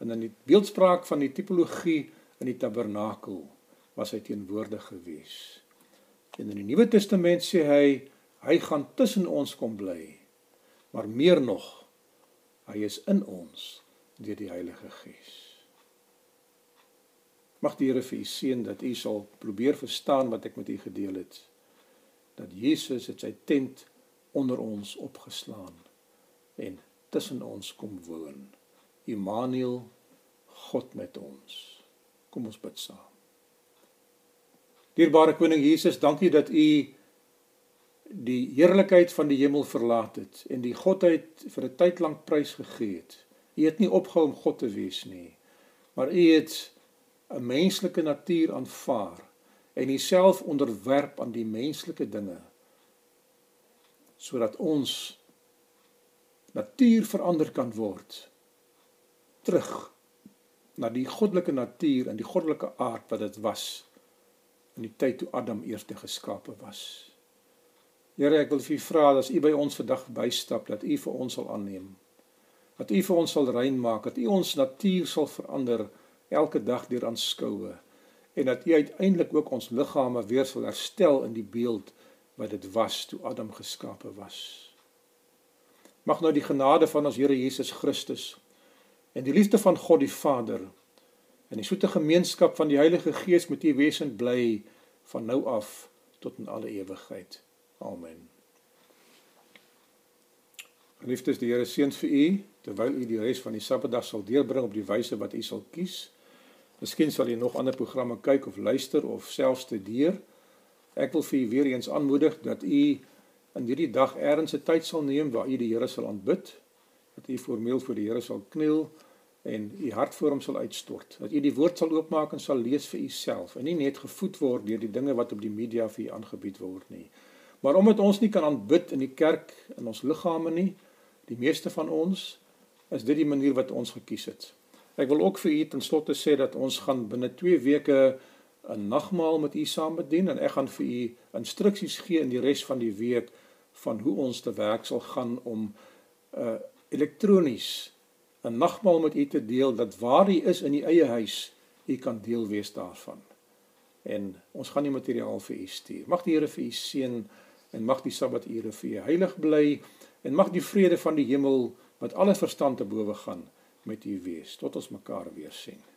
En in die beeldspraak van die tipologie in die tabernakel was hy teenwoordig gewees. En in die Nuwe Testament sê hy hy gaan tussen ons kom bly. Maar meer nog, hy is in ons deur die Heilige Gees. Mag die Here vir u seën dat u sal probeer verstaan wat ek met u gedeel het. Dat Jesus het sy tent onder ons opgeslaan en tussen ons kom woon. Immanuel, God met ons. Kom ons bid saam. Dierbare koning Jesus, dankie dat u die heerlikheid van die hemel verlaat het en die godheid vir 'n tyd lank prys gegee het. U het nie opgehou om God te wees nie, maar u het 'n menslike natuur aanvaar en uself onderwerp aan die menslike dinge sodat ons natuur verander kan word terug na die goddelike natuur en die goddelike aard wat dit was in die tyd toe Adam eers geskape was. Here, ek wil vir u vra dat u by ons vandag bystap dat u vir ons sal aanneem. Dat u vir ons sal rein maak, dat u ons natuur sal verander elke dag deur aanskoue en dat u uiteindelik ook ons liggame weer sal herstel in die beeld wat dit was toe Adam geskape was. Mag nou die genade van ons Here Jesus Christus en die liefde van God die Vader en die soete gemeenskap van die Heilige Gees met u wesen bly van nou af tot in alle ewigheid. Amen. Liefdes die Here seën vir u terwyl u die res van die Sabbatdag sal deurbring op die wyse wat u sal kies. Miskien sal u nog ander programme kyk of luister of selfs studeer. Ek wil vir u weer eens aanmoedig dat u in hierdie dag 'n tyd sal neem waar u die Here sal aanbid, dat u formeel voor die Here sal kniel en u hart voor hom sal uitstort. Dat u die woord sal oopmaak en sal lees vir uself en nie net gevoed word deur die dinge wat op die media vir u aangebied word nie. Maar omdat ons nie kan aanbid in die kerk in ons liggame nie, die meeste van ons, is dit die manier wat ons gekies het. Ek wil ook vir u ten slotte sê dat ons gaan binne 2 weke 'n nagmaal met u saam bedien en ek gaan vir u instruksies gee in die res van die week van hoe ons te werk sal gaan om uh elektronies 'n nagmaal met u te deel dat waar u is in u eie huis, u kan deel wees daarvan. En ons gaan die materiaal vir u stuur. Mag die Here vir u seën en mag die Sabbature vir u heilig bly en mag die vrede van die hemel wat alle verstand te bowe gaan met u wees tot ons mekaar weer sien.